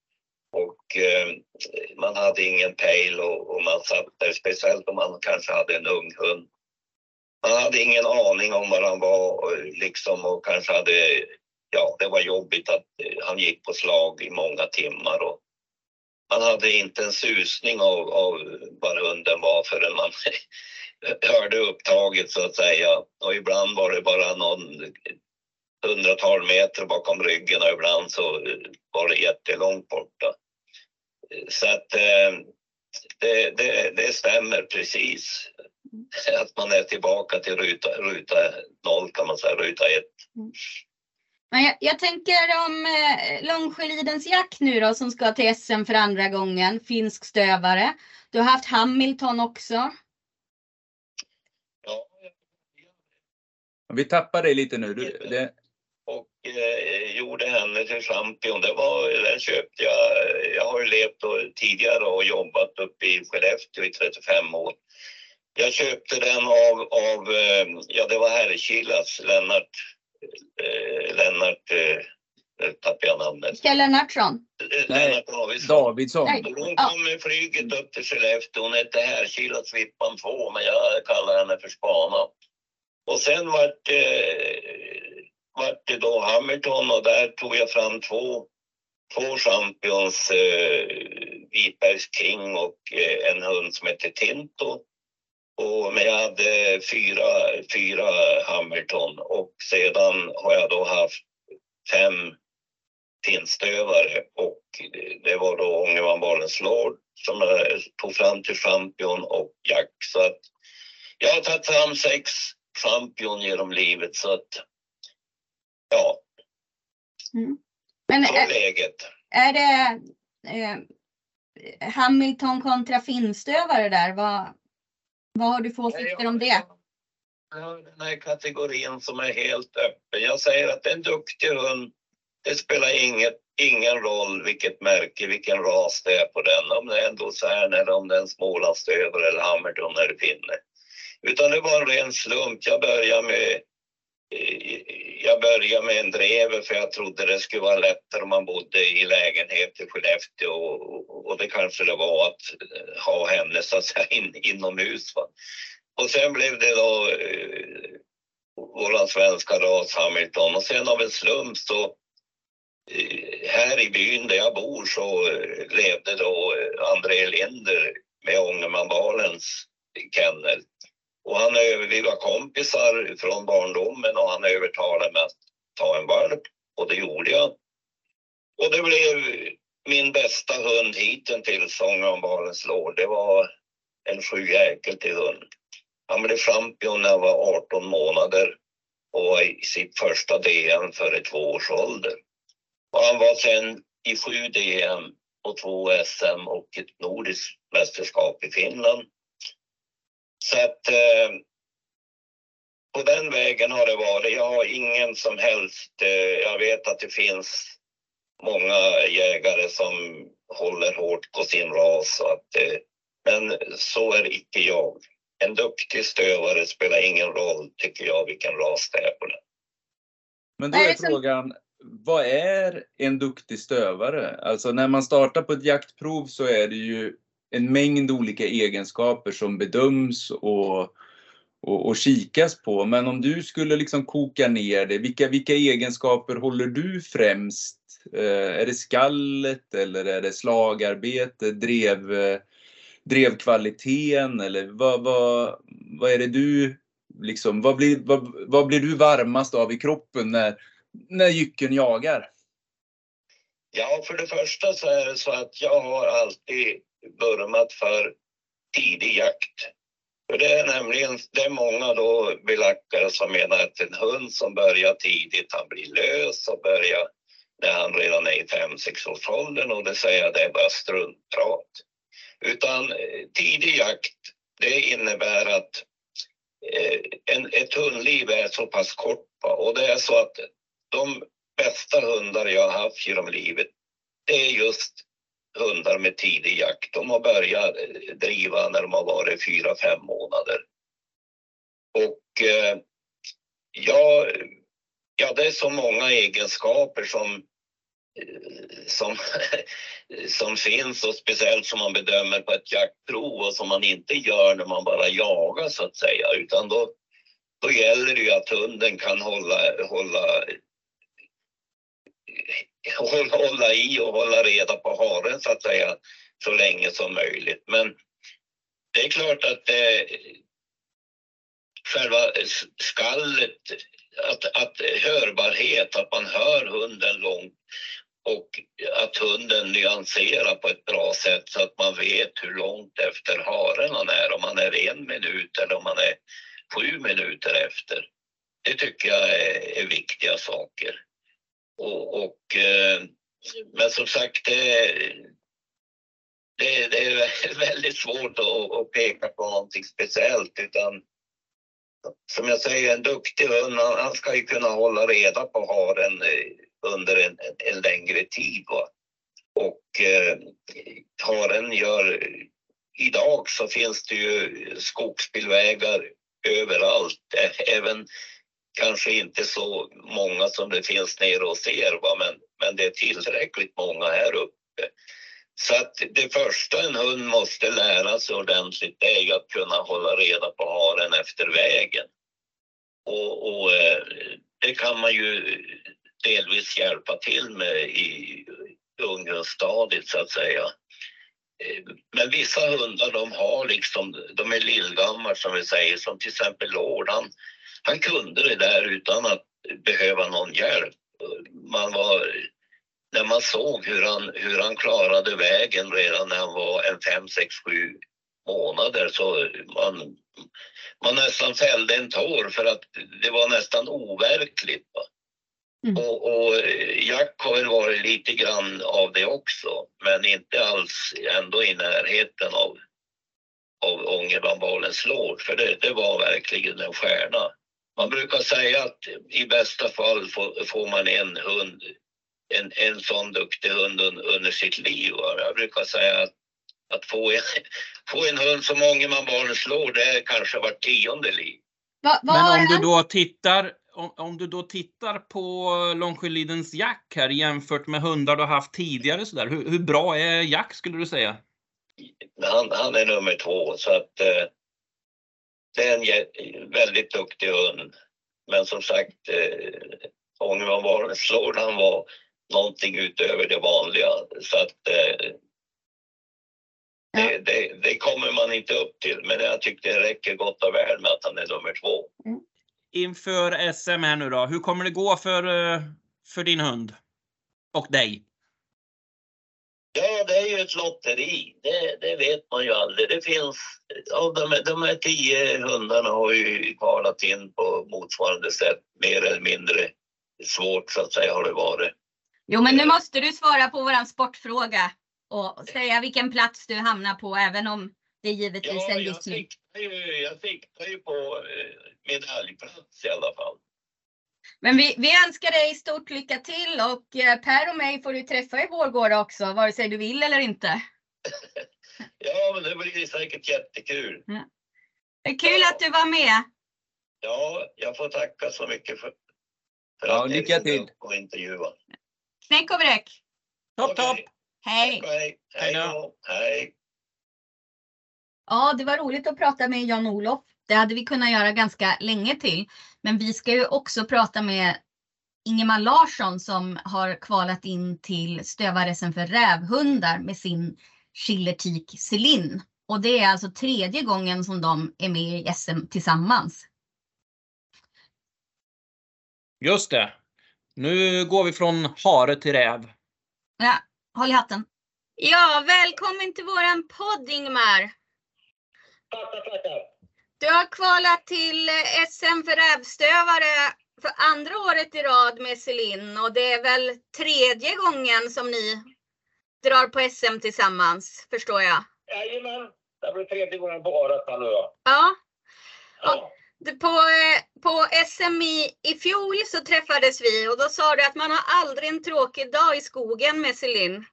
och eh, man hade ingen pejl och, och, man satt där, speciellt om man kanske hade en ung hund. Man hade ingen aning om var han var och, liksom och kanske hade, ja det var jobbigt att eh, han gick på slag i många timmar och man hade inte en susning av, av var hunden var förrän man hörde upptaget så att säga. Och ibland var det bara någon hundratal meter bakom ryggen och ibland så var det jättelångt borta. Så att eh, det, det, det stämmer precis. Att man är tillbaka till ruta, ruta noll kan man säga, ruta ett. Men jag, jag tänker om eh, Långsjölidens Jack nu då som ska till SM för andra gången, finsk stövare. Du har haft Hamilton också. Vi tappar dig lite nu. Du, det... Eh, gjorde henne till champion. Det var, den köpte jag. Jag har ju levt och, tidigare och jobbat uppe i Skellefteå i 35 år. Jag köpte den av, av eh, ja det var Herrkilas, Lennart, eh, Lennart eh, nu tappade jag namnet. Kjell Lennartsson? Eh, Lennart Davidsson. Davidsson. Hon kom med flyget upp till Skellefteå. Hon hette Härkila Svippan 2 men jag kallar henne för Spana. Och sen vart det, vart det då Hamilton och där tog jag fram två, två champions, eh, Vitbergs King och eh, en hund som heter Tinto. Och, men jag hade fyra, fyra Hamilton och sedan har jag då haft fem finstövare och det var då Ångermanbolens Lord som jag tog fram till champion och Jack. Så att jag har tagit fram sex champion genom livet så att ja, Men Så är, läget. är det eh, Hamilton kontra finstövare där? Vad, vad har du för åsikter om det? Den här kategorin som är helt öppen. Jag säger att en duktig hund, det spelar inget, ingen roll vilket märke, vilken ras det är på den. Om det är en Luzern eller om det är en Smålandsstövare eller Hamilton eller pinne. Utan det var en ren slump. Jag började med jag började med en drever för jag trodde det skulle vara lättare om man bodde i lägenhet i Skellefteå och, och det kanske det var att eh, ha henne så att säga in, inomhus. Va? Och sen blev det då eh, våran svenska ras Hamilton och sen av en slump så eh, här i byn där jag bor så eh, levde då eh, André Linder med Ångermanbalens kennel. Och han, över- vi var kompisar från barndomen och han övertalade mig att ta en valp och det gjorde jag. Och det blev min bästa hund hittills, Ångermanvalens lår, Det var en sjujäkel till hund. Han blev champion när han var 18 månader och var i sitt första DM före två års ålder. Och han var sen i sju DM och två SM och ett nordiskt mästerskap i Finland. Så att eh, på den vägen har det varit. Jag har ingen som helst, eh, jag vet att det finns många jägare som håller hårt på sin ras. Att, eh, men så är icke jag. En duktig stövare spelar ingen roll, tycker jag, vilken ras det är på den. Men då är är det som- frågan, vad är en duktig stövare? Alltså när man startar på ett jaktprov så är det ju en mängd olika egenskaper som bedöms och, och, och kikas på. Men om du skulle liksom koka ner det, vilka, vilka egenskaper håller du främst? Eh, är det skallet eller är det slagarbete, drev, eh, drevkvaliteten eller vad, vad, vad är det du liksom, vad blir, vad, vad blir du varmast av i kroppen när, när jycken jagar? Ja, för det första så är det så att jag har alltid vurmat för tidig jakt. För det är nämligen, det är många då belackare som menar att en hund som börjar tidigt, han blir lös och börjar när han redan är i 5-6 års åldern och det säger jag, det är bara struntprat. Utan eh, tidig jakt, det innebär att eh, en, ett hundliv är så pass kort och det är så att de bästa hundar jag har haft genom livet, det är just hundar med tidig jakt. De har börjat driva när de har varit fyra, fem månader. Och eh, ja, ja, det är så många egenskaper som, eh, som, som finns och speciellt som man bedömer på ett jaktprov och som man inte gör när man bara jagar så att säga. Utan då, då gäller det ju att hunden kan hålla, hålla hålla, hålla i och hålla reda på haren så att säga så länge som möjligt. Men det är klart att eh, själva skallet, att, att hörbarhet, att man hör hunden långt och att hunden nyanserar på ett bra sätt så att man vet hur långt efter haren han är, om han är en minut eller om han är sju minuter efter. Det tycker jag är, är viktiga saker. Och, och, eh, men som sagt, det, det, det är väldigt svårt att, att peka på någonting speciellt. Utan som jag säger, en duktig hund, han, han ska ju kunna hålla reda på haren eh, under under en, en längre tid. Va? Och eh, haren gör... Idag så finns det ju skogsbilvägar överallt. Även kanske inte så många som det finns nere hos er, va? Men, men det är tillräckligt många här uppe. Så att det första en hund måste lära sig ordentligt det är att kunna hålla reda på haren efter vägen. Och, och eh, det kan man ju delvis hjälpa till med i ungdomsstadiet så att säga. Eh, men vissa hundar de har liksom, de är lillgammal som vi säger, som till exempel lådan han, kunde det där utan att behöva någon hjälp. Man var, när man såg hur han, hur han klarade vägen redan när han var en fem, sex, sju månader så man, man nästan fällde en tår för att det var nästan overkligt. Mm. Och, och Jack har väl varit lite grann av det också, men inte alls ändå i närheten av, av Ångermanbalens låd, för det, det var verkligen en stjärna. Man brukar säga att i bästa fall får, får man en hund, en, en sån duktig hund un, under sitt liv. va. Jag brukar säga att, att få, en, få en hund som Ångermanbalen slår, det är kanske vart tionde liv. Va, vad Men om du då tittar om, om du då tittar på Långsjölidens Jack här jämfört med hundar du har haft tidigare så där, hur, hur bra är Jack skulle du säga? Han, han är nummer två, så att eh, det är en väldigt duktig hund. Men som sagt, eh, Ångermanbalen slår han var någonting utöver det vanliga. Så att eh, det, det, det kommer man inte upp till. Men jag tycker det räcker gott och väl med att han är nummer två. Inför SM här nu då, hur kommer det gå för, eh, för din hund? Och dig? Ja, det är ju ett lotteri. Det, det vet man ju aldrig. Det finns, av de, de här tio hundarna har ju kvalat in på motsvarande sätt. Mer eller mindre svårt så att säga har det varit. Jo, men nu måste du svara på våran sportfråga och säga vilken plats du hamnar på, även om det givetvis är Ja, en jag gissning. siktar ju, jag siktar ju på eh, medaljplats i alla fall. Men vi, vi önskar dig stort lycka till och eh, Per och mig får du träffa i Vårgårda också, vare sig du vill eller inte. Ja, men det blir säkert jättekul. Det är kul att du var med. Ja, jag får tacka så mycket för, för Ja, att lycka till. och intervjua. Snäck och bräck. Topp, Okej. topp! Hej! Hej. Hej. Hej. Ja, det var roligt att prata med Jan-Olof. Det hade vi kunnat göra ganska länge till. Men vi ska ju också prata med Ingemar Larsson som har kvalat in till Stövar-SM för rävhundar med sin Schillertik Celine. Och det är alltså tredje gången som de är med i SM tillsammans. Just det. Nu går vi från hare till räv. Ja, håll i hatten. Ja, välkommen till våran podd Ingmar. Tackar, tackar. Du har kvalat till eh, SM för rävstövare för andra året i rad med Celine och det är väl tredje gången som ni drar på SM tillsammans, förstår jag. Jajamän. Det blir tredje gången på året. Ja, Ja. på, eh, på SM i, i fjol så träffades vi och då sa du att man har aldrig en tråkig dag i skogen med Celine.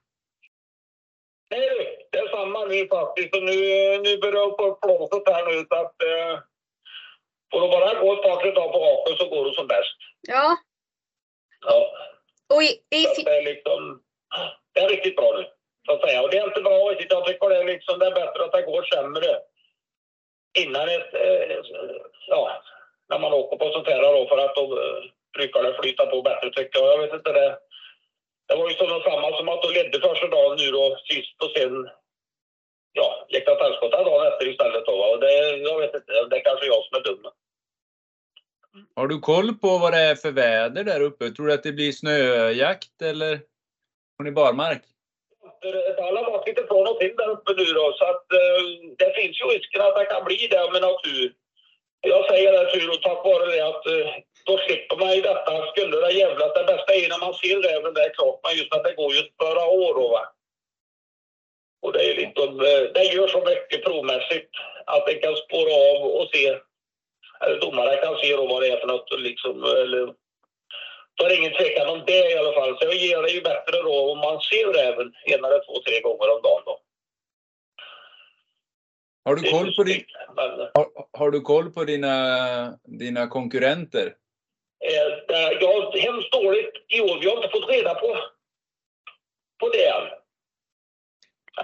Nej du, samma nu faktiskt. Och nu, nu börjar jag få blåset här nu så att eh, får det bara gå ett par tre dagar på raken så går det som bäst. Ja, Ja. och i, i, Så det är liksom, det är riktigt bra nu. Så att säga. Och det är inte bra riktigt. Jag tycker det är liksom, det är bättre att det går sämre innan ett, eh, ja, när man åker på sånt här då för att då eh, brukar det flyta på bättre tycker jag. Jag vet inte det. Det var ju som samma som att de ledde första dagen nu då sist och sen ja, gick det tällskotta dagen efter istället då. Och det, jag vet inte, det är kanske jag som är dum. Har du koll på vad det är för väder där uppe? Tror du att det blir snöjakt eller har ni barmark? Det har varit lite från och till där uppe nu då, så att eh, det finns ju risken att det kan bli det med natur. Jag säger det tur och tack vare det att eh, då slipper man ju detta. Skulle det jävlas, det bästa är när man ser räven det är klart, men just att det går ju att år då va. Och det är lite, eh, det gör så mycket provmässigt att det kan spåra av och se, eller domare kan se då vad det är för något liksom, eller då är det ingen tvekan om det i alla fall. Så jag ger det ju bättre då om man ser räven en eller två, tre gånger om dagen då. Har du koll på, din, har, har du koll på dina, dina konkurrenter? eh, jag har hemskt dåligt i år. Vi har inte fått reda på, på det än.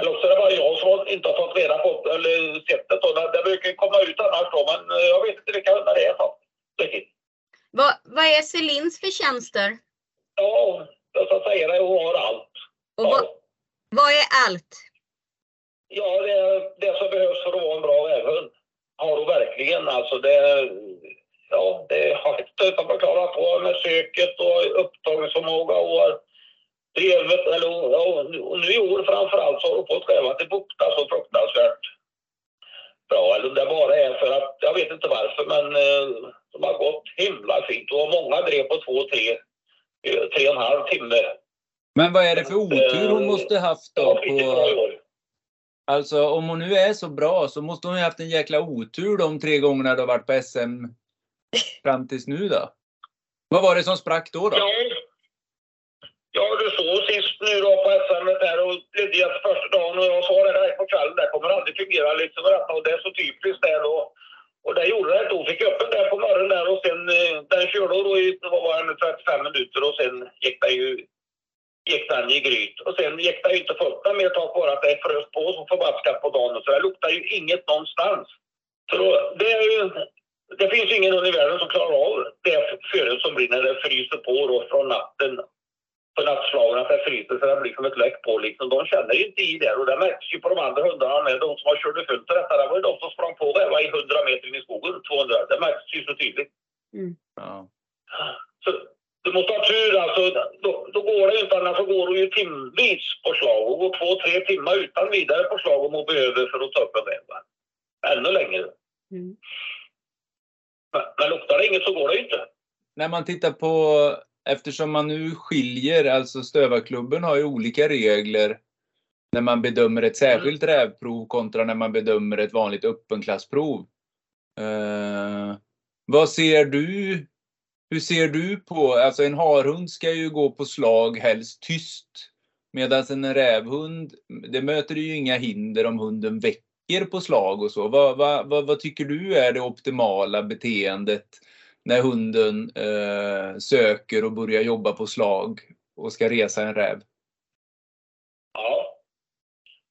Eller också är det bara jag som inte har fått reda på eller sett det. då. Det, det brukar ju komma ut annars då, men eh, jag vet inte vilka hundar det är. Så. Vad, vad är Celines förtjänster? Ja, jag ska säga det. Hon har allt. Och vad, Ja. vad är allt? Ja, det, det som behövs för att vara en bra rävhund har du verkligen. Alltså det, ja, det har inte förklarat på med söket och upptagningsförmåga och drevet. Eller, ja, nu- i år framförallt så har du fått rävar till bukta så fruktansvärt bra. Eller det bara är för att, jag vet inte varför, men eh, de har gått himla fint. Och många drev på två, tre tre och en halv timme. Men vad är det för otur hon måste haft då? På alltså om hon nu är så bra så måste hon ju haft en jäkla otur de tre gångerna du har varit på SM fram tills nu då. Vad var det som sprack då? då? Ja. Ja, du såg sist nu då på SM där och ledde jag första dagen och jag sa det där på kvällen, det kommer aldrig fungera liksom och detta och det är så typiskt där då. Och det gjorde det då. Fick jag upp den där på morgonen där och sen eh, den körde då i, vad var det, 35 minuter och sen gick den ju gick den i gryt. Och sen det ju inte den mer tack vare att det frös på så förbaskat på dagen. Så det luktar ju inget någonstans. Så då, det är ju, det finns ju ingen i världen som klarar av det föret som blir när det fryser på då från natten på nattslagen att det fryser så det blir som ett läck på liksom. De känner ju inte i det och det märks ju på de andra hundarna med. De som har kört fullt till detta, det var ju de som sprang på räva i 100 meter in i skogen, 200. Det märks ju så tydligt. Ja. Så du måste ha tur alltså. Då, då går det ju inte annars så går du ju timvis på slag och går två, tre timmar utan vidare på slag om hon behöver för att ta upp en va. Ännu längre. Mm. Men, men luktar det inget så går det ju inte. När man tittar på, eftersom man nu skiljer, alltså Stövarklubben har ju olika regler när man bedömer ett särskilt rävprov kontra när man bedömer ett vanligt öppenklassprov. Eh, vad ser du? Hur ser du på, alltså en harhund ska ju gå på slag helst tyst. Medan en rävhund, det möter ju inga hinder om hunden väcker på slag och så. Vad, vad, vad, vad tycker du är det optimala beteendet när hunden eh, söker och börjar jobba på slag och ska resa en räv? Ja.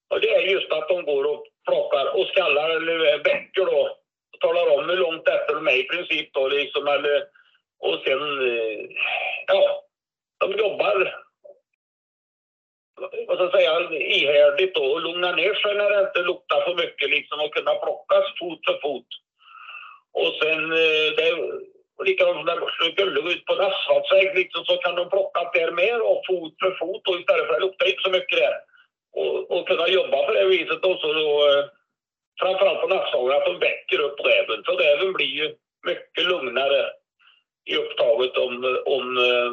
Och det är just att de går och plockar och skallar eller väcker då. Och talar om hur långt efter de är i princip då liksom. Eller, och sen, eh, ja, de jobbar vad ska jag säga, ihärdigt då och lugnar ner sig när det inte luktar för mycket liksom och kunna plockas fot för fot. Och sen, eh, det är likadant som när de gullar ut på en asfaltväg liksom, så kan de plocka där med och fot för fot och istället för att det luktar inte så mycket där. Och, och kunna jobba på det viset också då, eh, framförallt på nattsagan, att de väcker upp räven. För räven blir ju mycket lugnare i upptaget om, om, eh,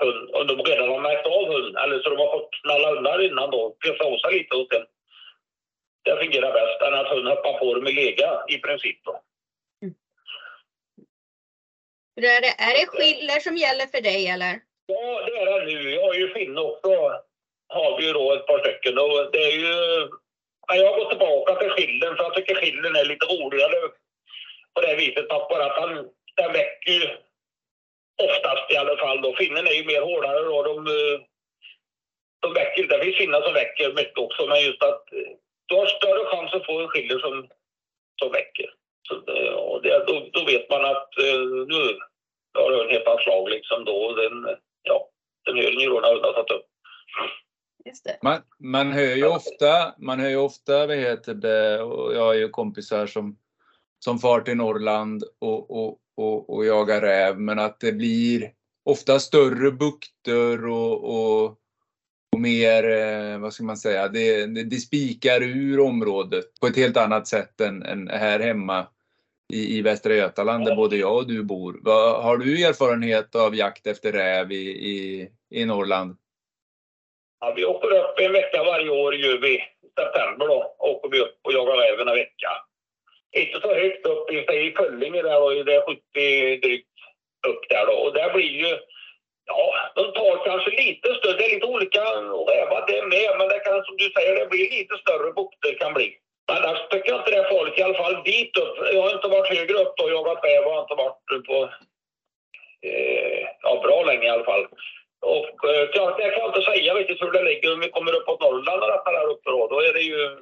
hund, om de redan har märkt av hund. Eller så de har fått knalla undan innan då, sig lite och sen. Det fungerar bäst än att hunden hoppar på dem i lega i princip då. Hur Är det, är det skiller som gäller för dig eller? Ja, det är det nu. Jag har ju finne också. Har vi ju då ett par stycken. Och det är ju... Ja, jag har gått tillbaka till skillen för jag tycker skillen är lite roligare på det viset. Tack vare att han, den väcker ju oftast i alla fall då. Finnen är ju mer hårdare då. De, eh, de väcker, det finns finnar som väcker mycket också. Men just att eh, du har större chans att få en skiller som, som väcker. Så, det- och det, då, då vet man att eh, nu har du en helt annat slag liksom då. Den, ja, den höll ju då när hunden satt upp. Man, man hör ju ofta, man hör ju ofta, vad heter det, och jag har ju kompisar som, som far till Norrland och, och, och, och jagar räv, men att det blir ofta större bukter och, och, och mer, eh, vad ska man säga, det, det, det spikar ur området på ett helt annat sätt än, än här hemma i, i Västra Götaland där både jag och du bor. Vad, har du erfarenhet av jakt efter räv i, i, i Norrland? Ja, vi åker upp en vecka varje år gör vi. I september då åker vi upp och jagar räv en vecka. Inte så högt upp, i i Föllinge där och det är 70 drygt upp där då. Och där blir ju, ja, de tar kanske lite större, det är lite olika rävar det med, men det kan som du säger, det blir lite större bukter kan bli. Men där tycker jag inte det är farligt, i alla fall dit upp. Jag har inte varit högre upp då har jagat räv, jag har inte varit på, eh, ja bra länge i alla fall. Och eh, jag, kan inte säga riktigt hur det ligger om vi kommer uppåt Norrland och detta där uppe då. Då är det ju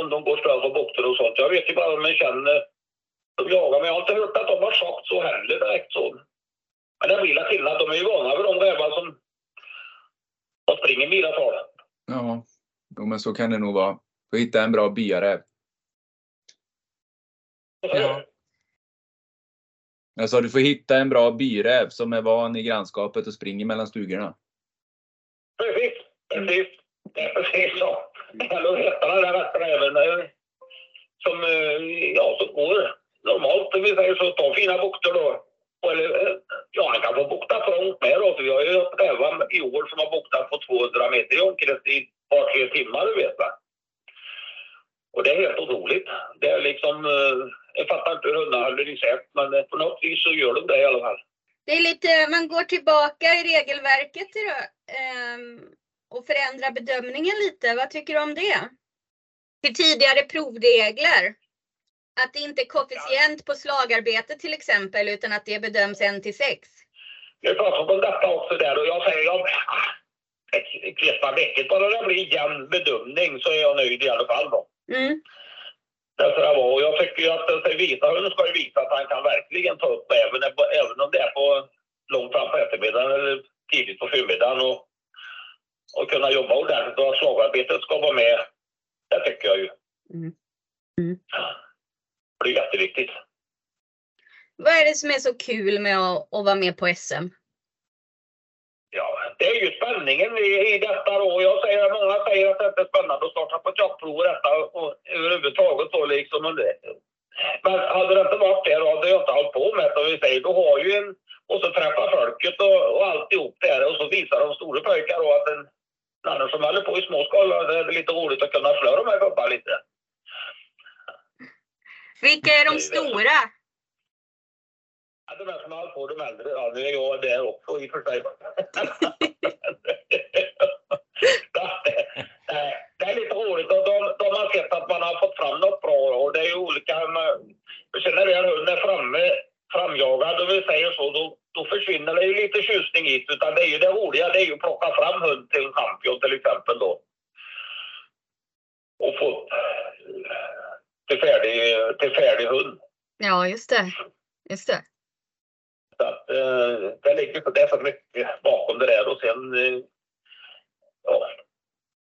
om de går större bukter och sånt. Jag vet ju bara om jag känner de jagar, men jag har inte hört att de har sagt så heller direkt så. Men det blir skillnad. De är ju vana vid de rävar som, som springer miratal. Ja, jo, men så kan det nog vara. Får hitta en bra byaräv. Ja. Jag sa du får hitta en bra byräv som är van i grannskapet och springer mellan stugorna. Precis, precis. Det är precis så. Eller vad heter den där rätta räven? Eh, som, eh, ja, som går normalt, om vi säger så. Tar fina bukter då. eller, eh, ja, han kan få bukta trångt med då. För vi har ju rävar i år som har buktat på 200 meter i omkrets i ett par, tre timmar, du vet va. Och det är helt otroligt. Det är liksom, jag fattar inte hur hundar håller isär, men på något vis så gör de det i alla fall. Det är lite, man går tillbaka i regelverket idag, och förändrar bedömningen lite. Vad tycker du om det? Till tidigare provregler. Att det inte är koefficient på slagarbete till exempel, utan att det bedöms 1 till 6. Vi har pratat om detta också där och jag säger, jag, ett, par veckor bara det blir jämn bedömning så är jag nöjd i alla fall då. Mm. Därför det var. Och jag tycker att den vita hunden ska visa att han kan verkligen ta upp även, även om det är på långt fram på eftermiddagen eller tidigt på förmiddagen och, och kunna jobba ordentligt och att slagarbetet ska vara med. Det tycker jag ju. Mm. Mm. Det är jätteviktigt. Vad är det som är så kul med att, att vara med på SM? Ja, det är ju spänningen i, i detta då. Jag säger att många säger att det är spännande att starta på jaktprov och detta och överhuvudtaget så liksom. Men, det, hade det inte varit det då hade jag inte hållit på med det. Vi säger, du har ju en, och så träffa folket och, och alltihop där och så visar de stora pojkar då att en annan som håller på i småskala, det är lite roligt att kunna slå de här gubbarna lite. Vilka är de stora? Ja, de är som håller på, de äldre. Ja, nu är jag där också i och för sig. det är lite roligt och de, de har sett att man har fått fram något bra och det är ju olika. Sen när en hund är framme, framjagad, och vi säger så, då, då försvinner det ju lite tjusning det. Utan det är ju det roliga, det är ju att plocka fram hund till en champion till exempel då. Och få till färdig, till färdig hund. Ja, just det. Just det. Så att, eh, det ligger det är så mycket bakom det där och sen, eh, ja,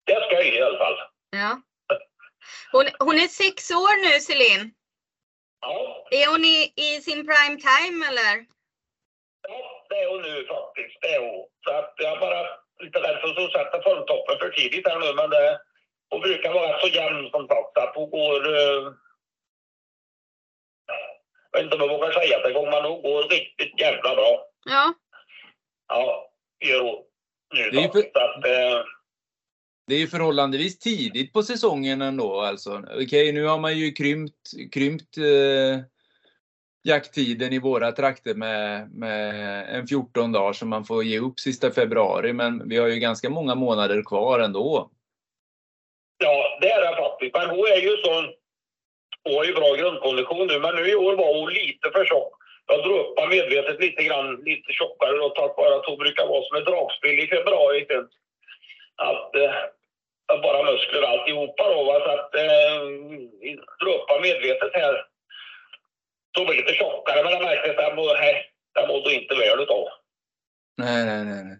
det är skoj i alla fall. Ja. Hon, hon är sex år nu, Celine. Ja, Är hon i, i sin prime time eller? ja, det är hon nu faktiskt. Det är hon. Så att jag bara lite rädd för att sätta formtoppen för tidigt här nu, men det, hon brukar vara så jämn som sagt att hon går eh, jag vet inte om jag vågar säga det gång, men hon går riktigt jävla bra. Ja. Ja, gör hon. Nu Det är ju för- Så att, eh, det är ju förhållandevis tidigt på säsongen ändå alltså. Okej, nu har man ju krympt, krympt eh, jakttiden i våra trakter med, med en 14 dagar som man får ge upp sista februari. Men vi har ju ganska många månader kvar ändå. Ja, det är det faktiskt. Men hon är ju sån... Hon har ju bra grundkondition nu, men nu i år var hon lite för tjock. Jag drog upp henne medvetet lite grann, lite tjockare då, tack vare att hon brukar vara som ett dragspel i februari. Sen. Att, eh, att bara muskler alltihopa då. Va? Så att eh, henne medvetet här. Så blev lite tjockare, men jag märkte att den må- nej, den mådde inte väl utav. Nej, nej, nej. nej.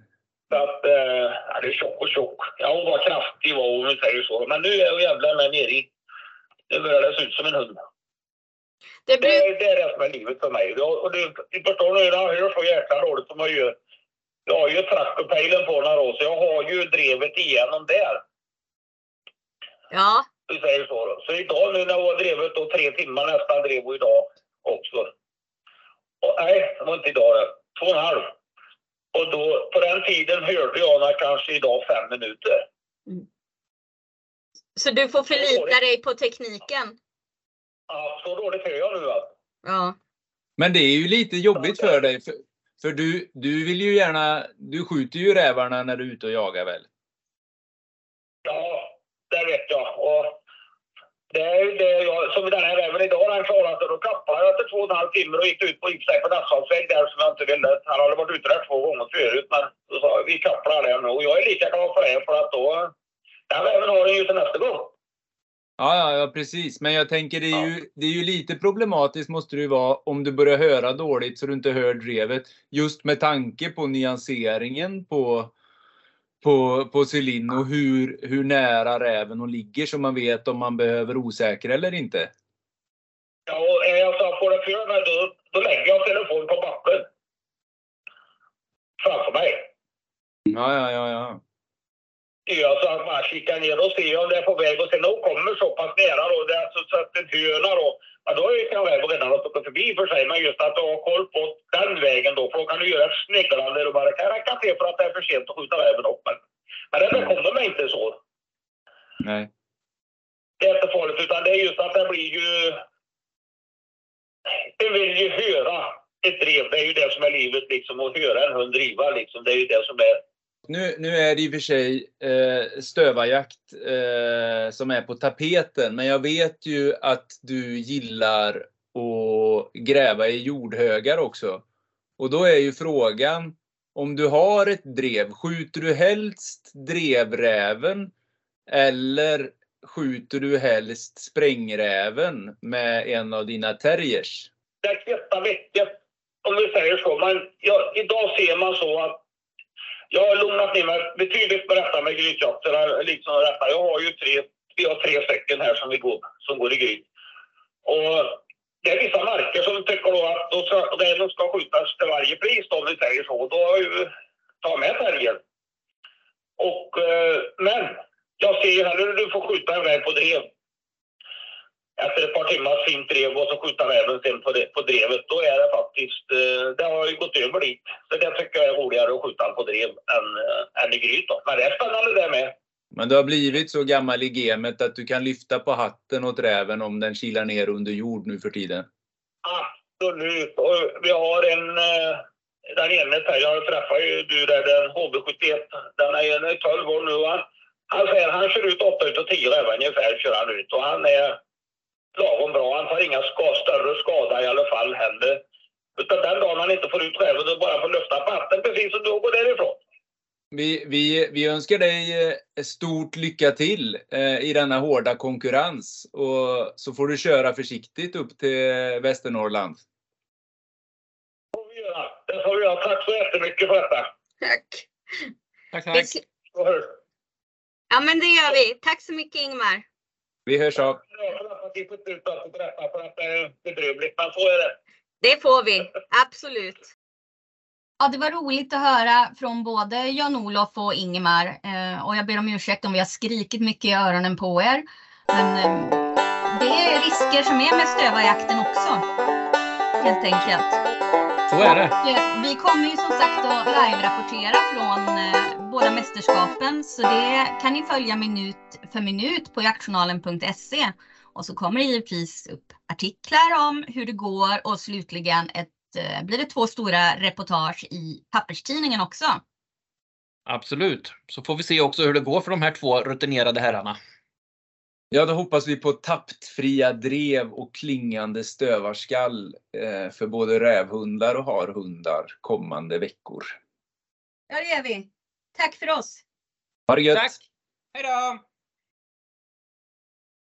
Så att, eh, det är tjock och tjock. Ja, hon var kraftig var hon, säger så. Men nu är hon jävlar med nere i... Nu börjar det se ut som en hund. Det Det, bruk, är- det är det som är livet för mig. Och och det, ni förstår nu, jag hör så jäkla dåligt som jag gör. Jag har ju traktorpejlen på några år, så jag har ju drevet igenom där. Ja. Vi säger så. Då. Så idag nu när jag har drivit då tre timmar nästan drev jag idag också. Och, nej, det var inte idag det. Två och en halv. Och då, på den tiden hörde jag när kanske idag fem minuter. Så du får förlita dig på tekniken. Ja, så dåligt hör jag nu alltså. Ja. Men det är ju lite jobbigt för dig. För, för du, du vill ju gärna, du skjuter ju rävarna när du är ute och jagar väl? Ja, vet jag. Och det är ju det jag, som den här räven idag, han klarade. Då kappade jag efter två och en halv timme och gick ut på, sig på en där som jag inte ville. Han hade varit ute där två gånger förut, men då sa jag, vi kapplar nu. Och jag är lika glad för det, för att då, den räven har den ju till nästa gång. Ja, ja, ja, precis. Men jag tänker det är, ju, det är ju lite problematiskt måste det ju vara om du börjar höra dåligt så du inte hör drevet. Just med tanke på nyanseringen på, på, på Celine och hur, hur nära räven hon ligger så man vet om man behöver osäkra eller inte. Ja, är jag så får det för mig, då, då lägger jag telefonen på backen. Framför mig. Ja, ja, ja, ja. Gör så att man kikar ner och ser om det är på väg och sen när hon kommer så pass nära då, det är alltså så att en höna då, ja då är jag och redan har stuckit förbi för sig, men just att du har koll på den vägen då, för då kan du göra ett sneglande och bara kan räcka till för att det är för sent att skjuta räven upp. Men, men det kommer mig inte så. Nej. Det är inte farligt, utan det är just att det blir ju... Det vill ju höra ett drev, det är ju det som är livet liksom, att höra en hund driva liksom, det är ju det som är nu, nu är det i och för sig eh, stövarjakt eh, som är på tapeten, men jag vet ju att du gillar att gräva i jordhögar också. Och då är ju frågan, om du har ett drev, skjuter du helst drevräven eller skjuter du helst sprängräven med en av dina terriers? det kvittar mycket, om vi säger så. Men ja, idag ser man så att jag har lugnat ner mig betydligt med detta med grytjakterna. Liksom detta. Jag har ju tre, vi har tre stycken här som, vi går, som går i gryt. Och det är vissa marker som tycker då att då ska, räven ska skjutas till varje pris då, om vi säger så. Då har jag ju tagit med färgen. Och, eh, men jag ser ju hellre du får skjuta en räv på drev efter ett par timmars fint drev och så skjuta räven sen på, det, på drevet, då är det faktiskt, eh, det har ju gått över dit. Så det tycker jag är roligare att skjuta på drev än, äh, än i gryt då. Men det är spännande det med. Men du har blivit så gammal i gamet att du kan lyfta på hatten åt räven om den kilar ner under jord nu för tiden? Absolut. Och vi har en, eh, den ene jag träffade ju du där, den HB71, den är ju 12 år nu va. Han säger han kör ut 8 utav 10 rävar ungefär kör han ut och han är lagom bra. Han tar inga ska, större skada i alla fall heller. Utan den dagen han inte får ut räven och bara får lufta på hatten precis som du går därifrån. Vi, vi, vi önskar dig eh, stort lycka till eh, i denna hårda konkurrens. Och så får du köra försiktigt upp till Västernorrland. Det får vi göra. Det får vi göra. Tack så jättemycket för detta. Tack. Tack, Det- tack. Ja men det gör vi. Tack så mycket Ingmar. Vi hörs av. Får vi får ut allt på detta för att det är bedrövligt, men så är det. Det får vi, absolut. Ja, det var roligt att höra från både Jan-Olof och Ingemar. Eh, och jag ber om ursäkt om vi har skrikit mycket i öronen på er. Men eh, det är risker som är med stövarjakten också. Helt enkelt. Så är det. Och, eh, vi kommer ju som sagt att live-rapportera från eh, båda mästerskapen. Så det kan ni följa minut för minut på jaktjournalen.se. Och så kommer det givetvis upp artiklar om hur det går och slutligen ett, eh, blir det två stora reportage i papperstidningen också. Absolut. Så får vi se också hur det går för de här två rutinerade herrarna. Ja, då hoppas vi på tapptfria drev och klingande stövarskall eh, för både rävhundar och harhundar kommande veckor. Ja, det gör vi. Tack för oss. Ha det gött! Tack! Hej då!